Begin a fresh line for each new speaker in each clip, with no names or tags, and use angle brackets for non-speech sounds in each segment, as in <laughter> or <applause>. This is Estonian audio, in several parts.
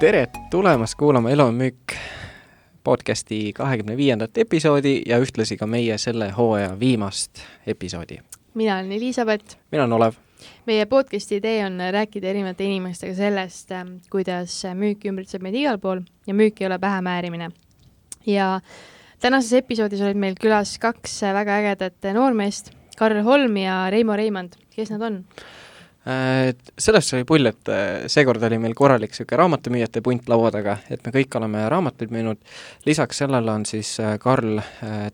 tere tulemast kuulama Elu on müük podcasti kahekümne viiendat episoodi ja ühtlasi ka meie selle hooaja viimast episoodi.
mina olen Elizabeth.
mina olen Olev.
meie podcasti idee on rääkida erinevate inimestega sellest, kuidas müük ümbritseb meid igal pool ja müük ei ole pähemäärimine. ja tänases episoodis olid meil külas kaks väga ägedat noormeest, Karl Holm ja Reimo Reimand. kes nad on?
Äh, sellest sai pull, et äh, seekord oli meil korralik niisugune raamatumüüjate punt laua taga, et me kõik oleme raamatuid müünud, lisaks sellele on siis äh, Karl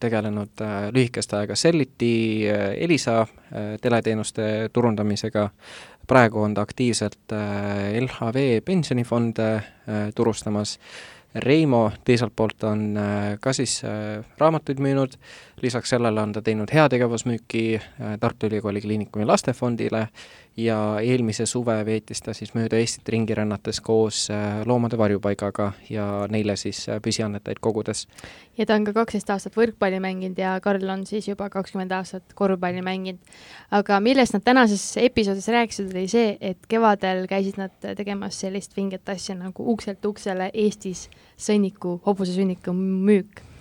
tegelenud lühikest aega Selliti, Elisa teleteenuste turundamisega, praegu on ta aktiivselt LHV pensionifonde turustamas, Reimo teiselt poolt on ka siis raamatuid müünud, lisaks sellele on ta teinud heategevusmüüki Tartu Ülikooli Kliinikumi lastefondile ja eelmise suve veetis ta siis mööda Eestit ringi rännates koos äh, loomade varjupaigaga ja neile siis äh, püsiannetajaid kogudes.
ja ta on ka kaksteist aastat võrkpalli mänginud ja Karl on siis juba kakskümmend aastat korvpalli mänginud. aga millest nad tänases episoodis rääkisid, oli see, et kevadel käisid nad tegemas sellist vinget asja nagu ukselt uksele Eestis sõnniku, hobusesünniku müük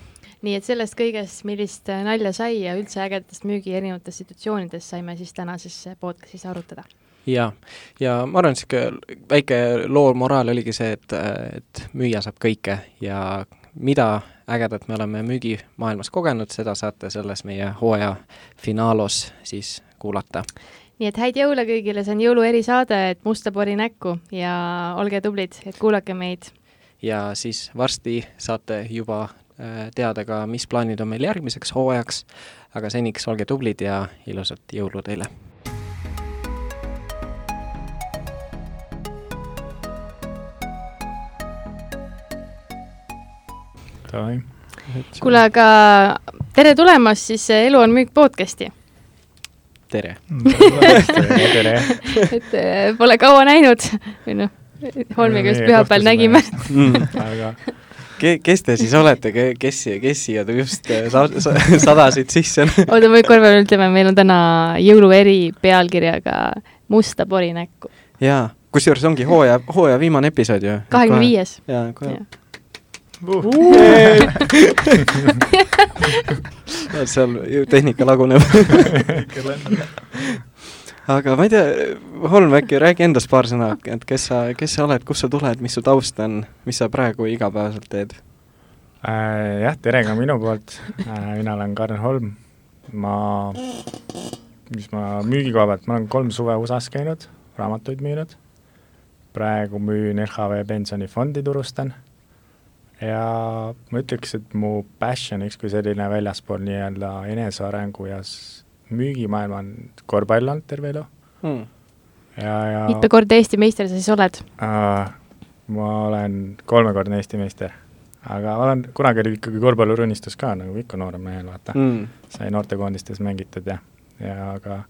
nii et sellest kõigest, millist äh, nalja sai ja üldse ägedatest müügi erinevatest situatsioonidest saime siis tänases äh, podcastis arutada.
jaa, ja ma arvan, niisugune väike loo moraal oligi see, et, et müüa saab kõike ja mida ägedat me oleme müügimaailmas kogenud, seda saate selles meie hooaja finaalos siis kuulata
nii et häid jõule kõigile, see on jõulu erisaade, et musta pori näkku ja olge tublid, et kuulake meid.
ja siis varsti saate juba Äh, teada ka, mis plaanid on meil järgmiseks hooajaks, aga seniks olge tublid ja ilusat jõulu teile!
kuule, aga tere tulemast siis Elu on müük podcasti. <laughs>
tere!
tere!
et äh, pole kaua näinud või noh, Holmiga just pühapäeval nägime. <laughs>
aga Ke-, kes te siis olete, kes, kes siia just äh, sa-, sa-, <laughs> sadasid sisse?
oota, me korra veel ütleme, meil on täna jõulueri pealkirjaga Musta pori näkku.
jaa, kusjuures ongi hooaja, hooaja viimane episood ju.
kahekümne viies.
jaa, kohe. <laughs> seal ju tehnika laguneb <laughs> aga ma ei tea, Holm, äkki räägi endast paar sõna, et kes sa, kes sa oled, kust sa tuled, mis su taust on, mis sa praegu igapäevaselt teed?
Äh,? Jah, tere ka minu poolt. Äh,, mina olen Karl Holm, ma, mis ma müügikoha pealt, ma olen kolm suve USA-s käinud, raamatuid müünud, praegu müün LHV pensionifondi, turustan. Ja ma ütleks, et mu passioniks kui selline väljaspool nii-öelda enesearengu ja müügimaailm on korvpall olnud terve elu. Hmm..
ja, ja mitme korda Eesti meister sa siis oled?
Uh,? ma olen kolmekordne Eesti meister. aga olen, kunagi oli ikkagi korvpallurunistus ka, nagu ikka noorem mehel, vaata. Hmm.. sai noortekoondistes mängitud ja, ja aga,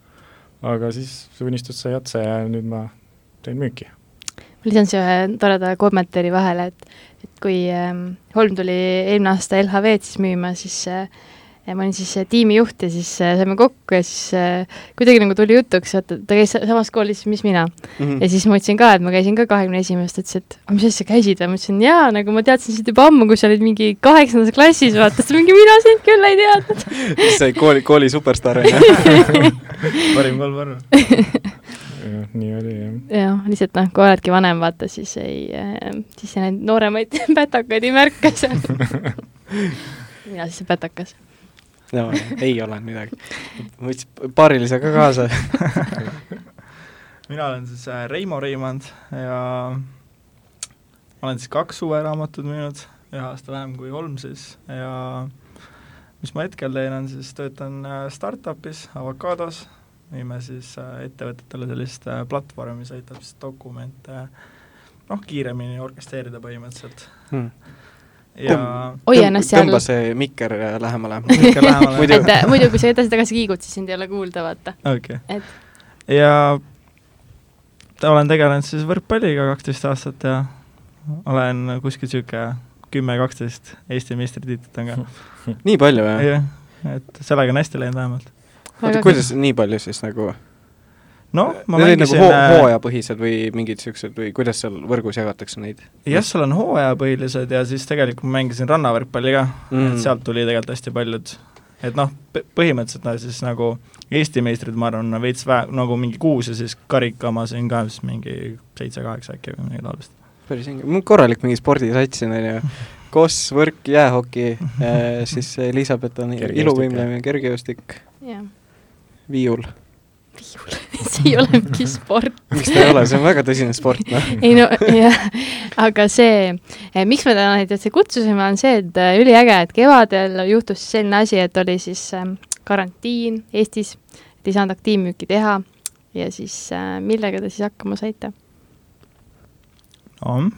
aga siis see unistus sai otsa ja nüüd ma teen müüki.
Ma lisan siia ühe toreda kommentaari vahele, et, et kui ähm, Holm tuli eelmine aasta LHV-d siis müüma, siis äh, ma olin siis äh, tiimijuht ja siis äh, saime kokku ja siis äh, kuidagi nagu tuli jutuks, et ta käis samas koolis, mis mina. Mm. -hmm. ja siis ma ütlesin ka, et ma käisin ka kahekümne esimest, ta ütles, et aga mis asja käisid? Ja ma ütlesin jaa, nagu ma teadsin sind juba ammu, kui sa olid mingi kaheksandas klassis, vaata, siis mingi mina sind küll ei teadnud. <laughs>
Siis sai kooli, kooli superstaar on ju. <laughs>
Parim kolm arvu nii oli jah.
jah, lihtsalt noh, kui oledki vanem, vaata, siis ei äh,, siis neid nooremaid <laughs> pätakaid ei märka seal. Mina siis see pätakas
no ei ole midagi. ma võtsin paarilise ka kaasa. <laughs>
Mina olen siis äh, Reimo Reimand ja olen siis kaks suveraamatut müünud, ühe aasta vähem kui kolm siis ja mis ma hetkel teen, on siis töötan äh, startup'is Avocados, müüme siis äh, ettevõtetele sellist platvormi, mis aitab siis dokumente noh, kiiremini orkestreerida põhimõtteliselt. Hmm
ja hoia ennast seal.
tõmba see mikker lähemale. <laughs>
muidu et äh, muidu, kui sa edasi-tagasi kiigud, siis sind ei ole kuulda, vaata.
okei okay.. ja olen tegelenud siis võrkpalliga kaksteist aastat ja olen kuskil niisugune kümme, kaksteist Eesti meistritiitlit on ka.
nii palju, jah?
jah, et sellega on hästi läinud vähemalt.
oota, kuidas nii palju siis nagu
noh, ma
Need nagu
mängisin
hoo-
äh,
hooajapõhised või mingid niisugused või kuidas seal võrgus jagatakse neid?
Jah, seal on hooajapõhilised ja siis tegelikult ma mängisin rannavõrkpalli ka mm., et sealt tuli tegelikult hästi paljud. Et noh, põhimõtteliselt no siis nagu Eesti meistrid, ma arvan, veits vä-, nagu mingi kuus ja siis karika omasin ka siis mingi seitse-kaheksa äkki või midagi taolist.
päris hinge, korralik mingi spordisats siin on ju, koss, võrk, jäähoki, <laughs> siis Elizabeth on iluvõimlemine, kergejõustik,
jah,
viiul.
See ei ole mingi sport.
miks ta ei ole, see on väga tõsine sport, noh.
ei no jah, aga see, miks me täna neid üldse kutsusime, on see, et äh, üliäge, et kevadel juhtus selline asi, et oli siis ähm, karantiin Eestis, et ei saanud aktiivmüüki teha ja siis millega te siis hakkama saite?
noh,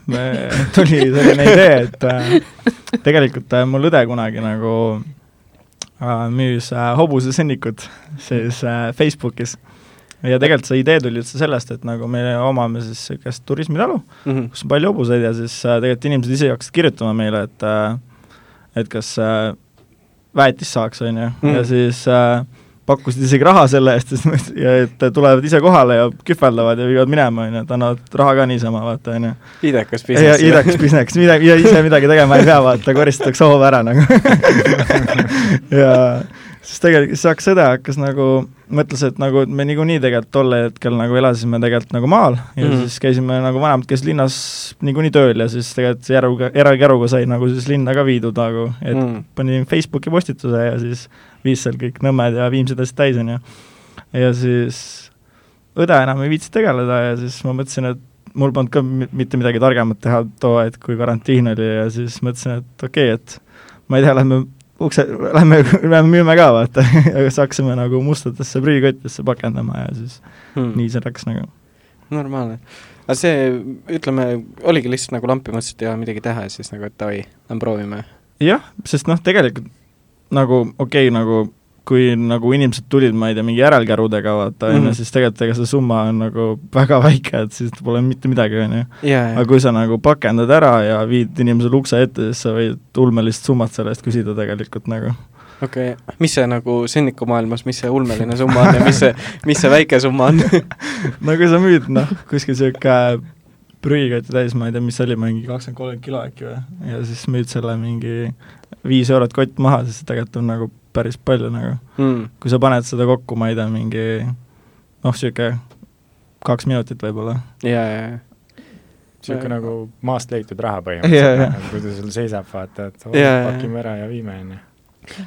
tuli selline idee, et tegelikult mul õde kunagi nagu müüs äh, hobusesõnnikut siis äh, Facebookis ja tegelikult see idee tuli üldse sellest, et nagu me omame siis niisugust turismitalu,
Mhm.
kus on palju hobuseid ja siis äh, tegelikult inimesed ise hakkasid kirjutama meile, et äh, et kas äh, väetist saaks, on ju,
Mm.
ja siis äh, pakkusid isegi raha selle eest, ütlesin- ja et tulevad ise kohale ja kühveldavad ja viivad minema, on ju, et annavad raha ka niisama, vaata, on ju.
idekas business.
idekas business, midagi, ise midagi tegema ei pea, vaata, koristatakse hoov ära nagu. <laughs> <laughs> ja siis tegelikult siis hakkas õde hakkas nagu, mõtles, et nagu et me niikuinii tegelikult tol hetkel nagu elasime tegelikult nagu maal ja mm siis käisime nagu vanemad käisid linnas niikuinii tööl ja siis tegelikult järuga, erakäruga sai nagu siis linna ka viidud nagu, et mm. panin Facebooki postituse ja siis viis seal kõik Nõmmed ja Viimsed asjad täis, on ju. ja siis õde enam ei viitsinud tegeleda ja siis ma mõtlesin, et mul polnud ka mi- mitte midagi targemat teha too hetk, kui karantiin oli ja siis mõtlesin, et okei okay,, et ma ei tea, lähme ukse, lähme, lähme müüme ka, vaata. <laughs> ja siis hakkasime nagu mustadesse prügikottidesse pakendama ja siis
Mm.
nii see läks nagu.
normaalne. aga see, ütleme, oligi lihtsalt nagu lampi mõtlesid ja midagi teha ja siis nagu, et davai, lähme proovime.
jah, sest noh, tegelikult nagu okei okay,, nagu kui nagu inimesed tulid, ma ei tea, mingi järelkärudega vaata, on
Mhm.
ju, siis tegelikult ega see summa on nagu väga väike, et siis pole mitte midagi, on ju. aga kui sa nagu pakendad ära ja viid inimesele ukse ette, siis sa võid ulmelist summat selle eest küsida tegelikult nagu.
okei okay., mis see nagu sõnnikumaailmas, mis see ulmeline summa on ja mis see, mis see väike summa on? <laughs>
no kui sa müüd noh, kuskil niisugune prügikotti täis, ma ei tea, mis see oli, mingi kakskümmend, kolmkümmend kilo äkki või, ja siis müüd selle mingi viis eurot kott maha, siis tegelikult on nagu päris palju nagu.
mm..
kui sa paned seda kokku, ma ei tea, mingi noh, niisugune kaks minutit võib-olla.
jaa, jaa, jaa.
niisugune nagu maast leitud raha põhimõtteliselt
jaa.
yeah,, kui ta sul seisab, vaata, et oh,
jaa.
pakime ära ja viime, on ju.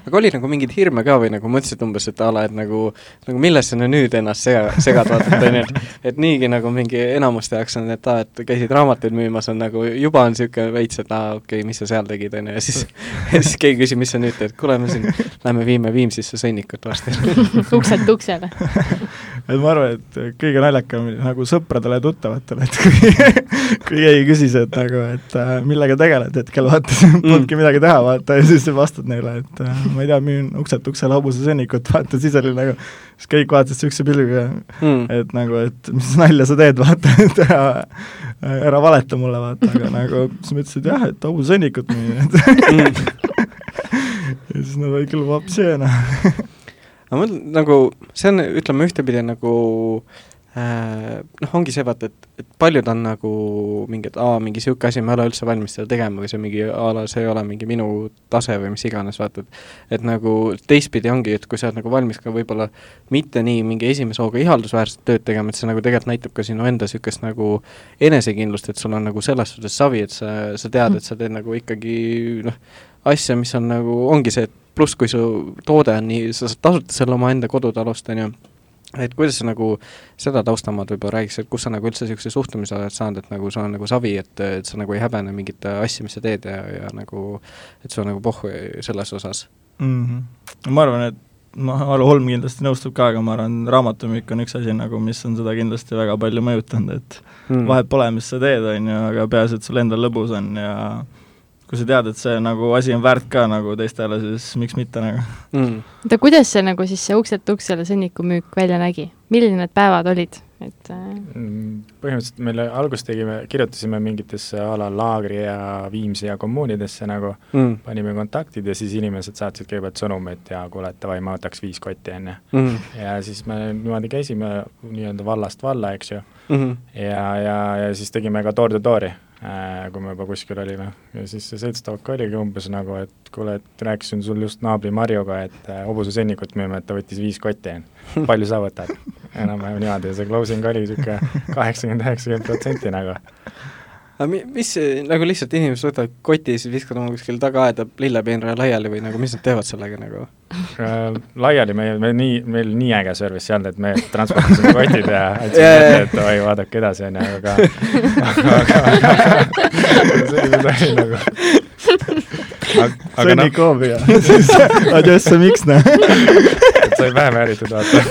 Aga oli nagu mingeid hirme ka või nagu mõtlesid umbes, et a la, et nagu, nagu millesse sa nüüd ennast sega, segad, vaata, et on ju, et et niigi nagu mingi enamuste jaoks on, et aa, et käisid raamatuid müümas, on nagu juba on niisugune veits, et aa, okei okay,, mis sa seal tegid, on ju, ja siis <laughs> ja siis keegi küsib, mis sa nüüd teed, kuule, me siin lähme viime Viimsisse sõnnikut varsti. <laughs>
ukselt uksele. <laughs> <laughs>
et ma arvan, et kõige naljakam nagu sõpradele ja tuttavatele, et kui <laughs> kui keegi küsis, et nagu, et äh, millega tegeled hetkel, vaata, polnudki midagi teha, vaata, ja siis vastad neile, et äh, ma ei tea, müün ukselt uksele hobusesõnnikut, <laughs> vaata, siis oli nagu, siis kõik vaatasid niisuguse pilguga,
Mm.
et nagu, et mis nalja sa teed, vaata, et ära, ära valeta mulle, vaata, aga nagu siis ma ütlesin, et jah, et hobusesõnnikut müün, et
Mm.
ja siis nad olid küll vapsi, noh.
Aga mul nagu, see on, ütleme ühtepidi nagu äh, noh, ongi see vaata, et, et paljud on nagu mingi, et aa, mingi niisugune asi, ma ei ole üldse valmis seda tegema või see on mingi a la, see ei ole mingi minu tase või mis iganes, vaata, et et nagu teistpidi ongi, et kui sa oled nagu valmis ka võib-olla mitte nii mingi esimese hooga ihaldusväärset tööd tegema, et see nagu tegelikult näitab ka sinu enda niisugust nagu enesekindlust, et sul on nagu selles suhtes savi, et sa, sa tead, et sa teed nagu ikkagi noh, asja, mis on nagu, ongi see, et pluss kui su toode on nii, sa saad tasuta selle omaenda kodutalust, on ju, et kuidas sa nagu seda taustamaad võib-olla räägiks, et kus sa nagu üldse niisuguse suhtumise oled saanud, et nagu sul on nagu savi, et, et sa nagu ei häbene mingit asja, mis sa teed ja, ja nagu et sul on nagu pohhu selles osas
mm. -hmm. ma arvan, et noh, Alu Holm kindlasti nõustub ka, aga ma arvan, raamatumüük on üks asi nagu, mis on seda kindlasti väga palju mõjutanud, et
mm.
vahet pole, mis sa teed, on ju, aga peaasi, et sul endal lõbus on ja kui sa tead, et see nagu asi on väärt ka nagu teistele, siis miks mitte nagu.
mm.
oota, kuidas see nagu siis see ukselt uksele sõnnikumüük välja nägi? milline need päevad olid? et äh,
Mm, põhimõtteliselt meile alguses tegime, kirjutasime mingitesse a la Laagri ja Viimsi ja kommuunidesse nagu,
mm.
panime kontaktid ja siis inimesed saatsid kõigepealt sõnumeid ja kuule, et davai, ma võtaks viis kotti, on ju.
Mm.
ja siis me niimoodi käisime nii-öelda vallast valla, eks ju,
Mm -hmm.
ja, ja, ja siis tegime ka door to door'i, kui me juba kuskil olime. ja siis see seltstavak oligi umbes nagu, et kuule, et rääkisin sul just naabri Marjuga, et äh, hobusesõnnikut müüme, et ta võttis viis kotti, palju sa võtad? enam-vähem niimoodi ja see closing oli niisugune kaheksakümmend, üheksakümmend protsenti nagu.
Aga mi-, mis see, nagu lihtsalt inimesed võtavad koti, siis viskavad oma kuskil tagaaeda lillepeenra laiali või nagu mis nad teevad sellega nagu?
Äh, laiali me, me nii, meil nii äge service ei olnud, et me transportisime kotid ja
Jaa,
ette,
jaa.
et oi, vaadake edasi, on ju, aga aga, aga, aga see oli nagu aga, aga noh,
sõnnikoobi ja siis adjess miks noh.
Sai vähem ääritud vaata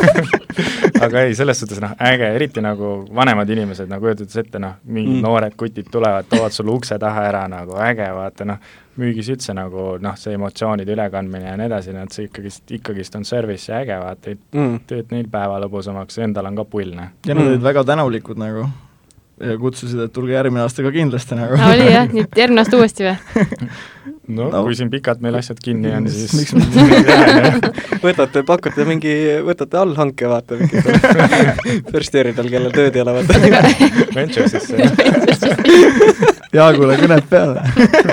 <laughs> aga ei, selles suhtes noh, äge, eriti nagu vanemad inimesed nagu kujutades ette noh, mingid
Mm.
mm. noored kutid tulevad, toovad sulle ukse taha ära nagu äge, vaata noh, müügis üldse nagu noh, see emotsioonide ülekandmine ja nii edasi, noh et see ikkagist, ikkagist on service ja äge, vaata, et
Mm.
teed neil päeva lõbusamaks, endal on ka pull, noh.
ja nad
Mm.
olid väga tänulikud nagu kutsusid, et tulge järgmine aasta ka kindlasti nagu.
aa, oli jah, nüüd järgmine aasta uuesti või?
no,
No.
no kui siin pikalt meil asjad kinni on, siis
võtate, pakute mingi, võtate allhanke, vaata, mingi <laughs> firsteeridel, kellel tööd ei ole, vaata.
Ventures'isse <laughs>
Jaagule kõned peale.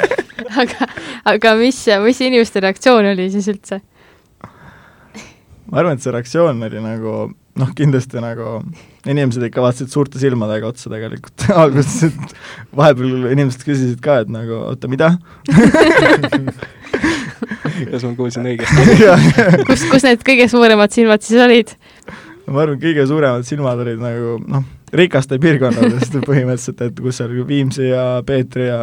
<laughs>
aga, aga mis, mis inimeste reaktsioon oli siis üldse?
ma arvan, et see reaktsioon oli nagu noh, kindlasti nagu inimesed ikka vaatasid suurte silmadega otsa tegelikult <laughs> alguses, et vahepeal inimesed küsisid ka, et nagu oota, mida <laughs>
kas ma kuulsin õigesti? <laughs>
kus, kus need kõige suuremad silmad siis olid?
ma arvan, kõige suuremad silmad olid nagu noh, rikaste piirkondadest põhimõtteliselt, et kus seal Viimsi ja Peetri ja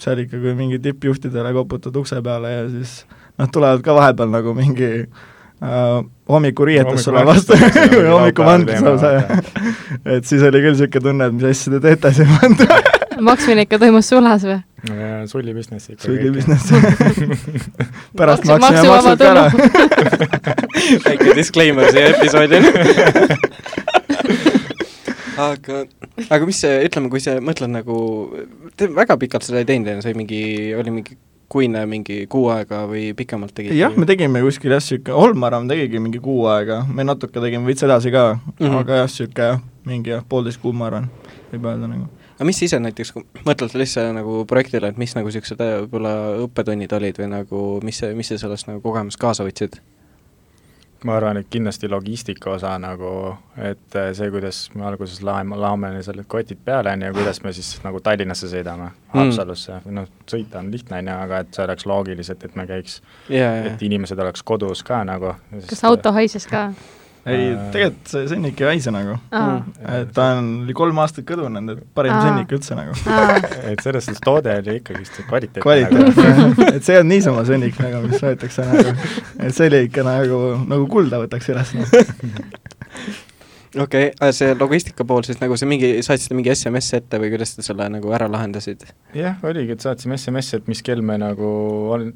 seal ikka, kui mingi tippjuhtidele koputad ukse peale ja siis noh, tulevad ka vahepeal nagu mingi äh, hommikuriietus sulle vastu <laughs> või hommikuvandlus lausa, jah. et siis oli küll niisugune tunne, et mis asja te teete siin <laughs>
maksmine ikka toimus sulas või?
sulli business ikka.
sulgi business <laughs> pärast maksime maksud ka ära.
väike disclaimer siia episoodile aga, aga mis see, ütleme, kui sa mõtled nagu, te väga pikalt seda ei teinud, on see mingi, oli mingi kuine mingi kuu aega või pikemalt tegite?
jah, me tegime kuskil jah, niisugune, Holmaram tegigi mingi kuu aega, me natuke tegime veits edasi ka mm. -hmm. aga jah, niisugune jah, mingi jah, poolteist kuud, ma arvan, võib öelda nagu.
aga mis ise näiteks, kui mõtled lihtsalt nagu projektile, et mis nagu niisugused äh, võib-olla õppetunnid olid või nagu mis mis sa sellest nagu kogemust kaasa võtsid?
Ma arvan, et kindlasti logistika osa nagu, et äh, see, kuidas me alguses laeme, laome selle kotid peale, on ju, kuidas me siis nagu Tallinnasse sõidame
Mm.
mm., Haapsalusse, noh, sõita on lihtne, on ju, aga et see oleks loogiliselt, et me käiks,
jaa, jaa.
et inimesed oleks kodus ka nagu.
kas auto haises ka?
Ei
Äh.,
tegelikult see sõnnik ei haise nagu, et ta on, oli kolm aastat kõdunenud, et parim sõnnik üldse nagu. <laughs>
et selles suhtes toode oli ikkagist kvaliteetne
kvaliteet
nagu.,
et see on niisama sõnnik nagu, mis võetakse nagu, et see oli ikka nagu, nagu kulda võtaks üles nagu. <laughs>
okei okay,, see logistika pool siis nagu see mingi, saatsite mingi SMS ette või kuidas te selle nagu ära lahendasid?
jah, oligi, et saatsime SMS-i, et mis kell me nagu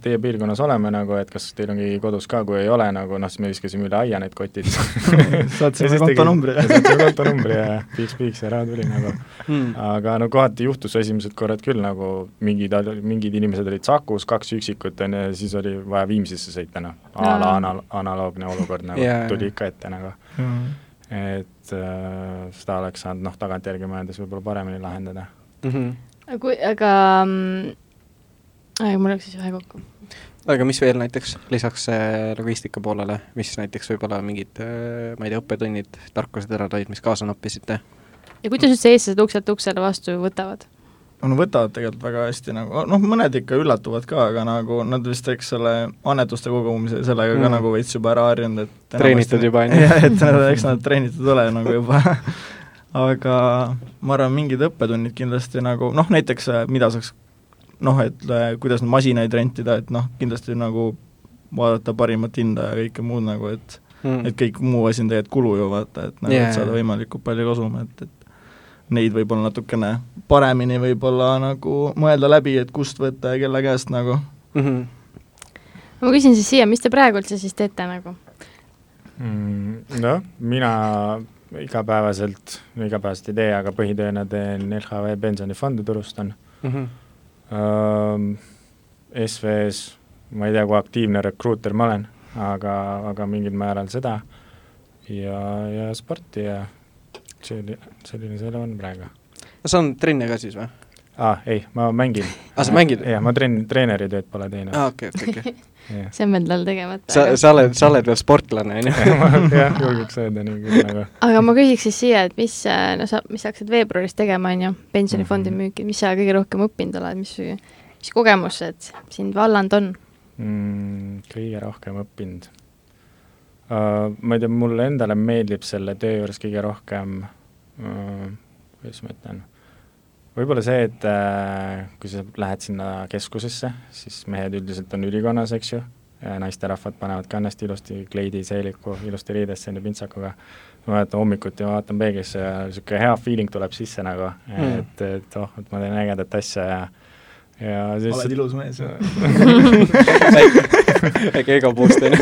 teie piirkonnas oleme nagu, et kas teil on keegi kodus ka, kui ei ole nagu noh, siis me viskasime üle aia need kotid. <laughs>
Saatsime kontonumbri. ja
saatsime kontonumbri ja piiks-piiks ja raha tuli nagu.
Hmm.
aga no kohati juhtus esimesed korrad küll nagu mingid, mingid inimesed olid Sakus, kaks üksikut on ju, ja siis oli vaja Viimsisse sõita, noh, a la anal-, analoogne olukord nagu.
Jaa,
tuli ikka ette nagu. Et äh, seda oleks saanud noh, tagantjärgi mõeldes võib-olla paremini lahendada.
Mm -hmm.
kui, aga ai, mul läks siis vähe kokku.
aga mis veel näiteks lisaks äh, logistika poolele, mis näiteks võib-olla mingid äh, ma ei tea, õppetunnid, tarkused ära tõid, mis kaasa noppisite?
ja kuidas üldse eestlased ukselt uksele vastu võtavad?
No võtavad tegelikult väga hästi nagu, noh, mõned ikka üllatuvad ka, aga nagu nad vist eks selle annetuste kogumise sellega mm. ka nagu veits juba ära harjunud, et
Treenitud juba, on <laughs> ju?
jah, et nad, eks nad treenitud ole nagu juba <laughs> aga ma arvan, mingid õppetunnid kindlasti nagu noh, näiteks äh, mida saaks noh, et äh, kuidas masinaid rentida, et noh, kindlasti nagu vaadata parimat hinda ja kõike muud nagu, et
Mm.
et kõik muu asi on tegelikult kulu ju vaata, et nagu yeah. saada
jaa.
võimalikult palju kasumit, et, et neid võib-olla natukene paremini võib-olla nagu mõelda läbi, et kust võtta ja kelle käest nagu.
Mm -hmm.
ma küsin siis siia, mis te praegu üldse siis teete nagu?
mm,? Noh, mina igapäevaselt, no igapäevaselt ei tee, aga põhitööna teen LHV pensionifondi turustan
mm. -hmm.
um, SVS, ma ei tea, kui aktiivne rekruuter ma olen, aga, aga mingil määral seda ja, ja sporti ja selline, selline see elu on praegu.
sa on trenne ka siis või?
aa ah,, ei, ma mängin.
aa, sa mängid?
jah, ma trenn, treeneri tööd pole teinud.
aa, okei, okei, okei. <laughs>
see on meil tal tegemata.
sa, sa oled, sa oled veel sportlane, on ju? <laughs>
jah, julgeks öelda nii küll nagu.
aga ma küsiks siis siia, et mis, no sa, mis sa hakkasid veebruaris tegema, on ju, pensionifondi mm -hmm. müüki, mis sa kõige rohkem õppinud oled, mis, mis kogemused sind valland on
mm,? Kõige rohkem õppinud uh,? Ma ei tea, mulle endale meeldib selle töö juures kõige rohkem uh,, kuidas ma ütlen võib-olla see, et äh, kui sa lähed sinna keskusesse, siis mehed üldiselt on ülikonnas, eks ju, naisterahvad panevad ka ennast ilusti kleidi, seeliku, ilusti riidesse enda pintsakuga. ma mäletan hommikuti, ma vaatan peeglisse ja niisugune hea feeling tuleb sisse nagu mm., et, et oh, et ma teen ägedat asja ja ja siis
oled ilus mees
väike egopuust, on ju.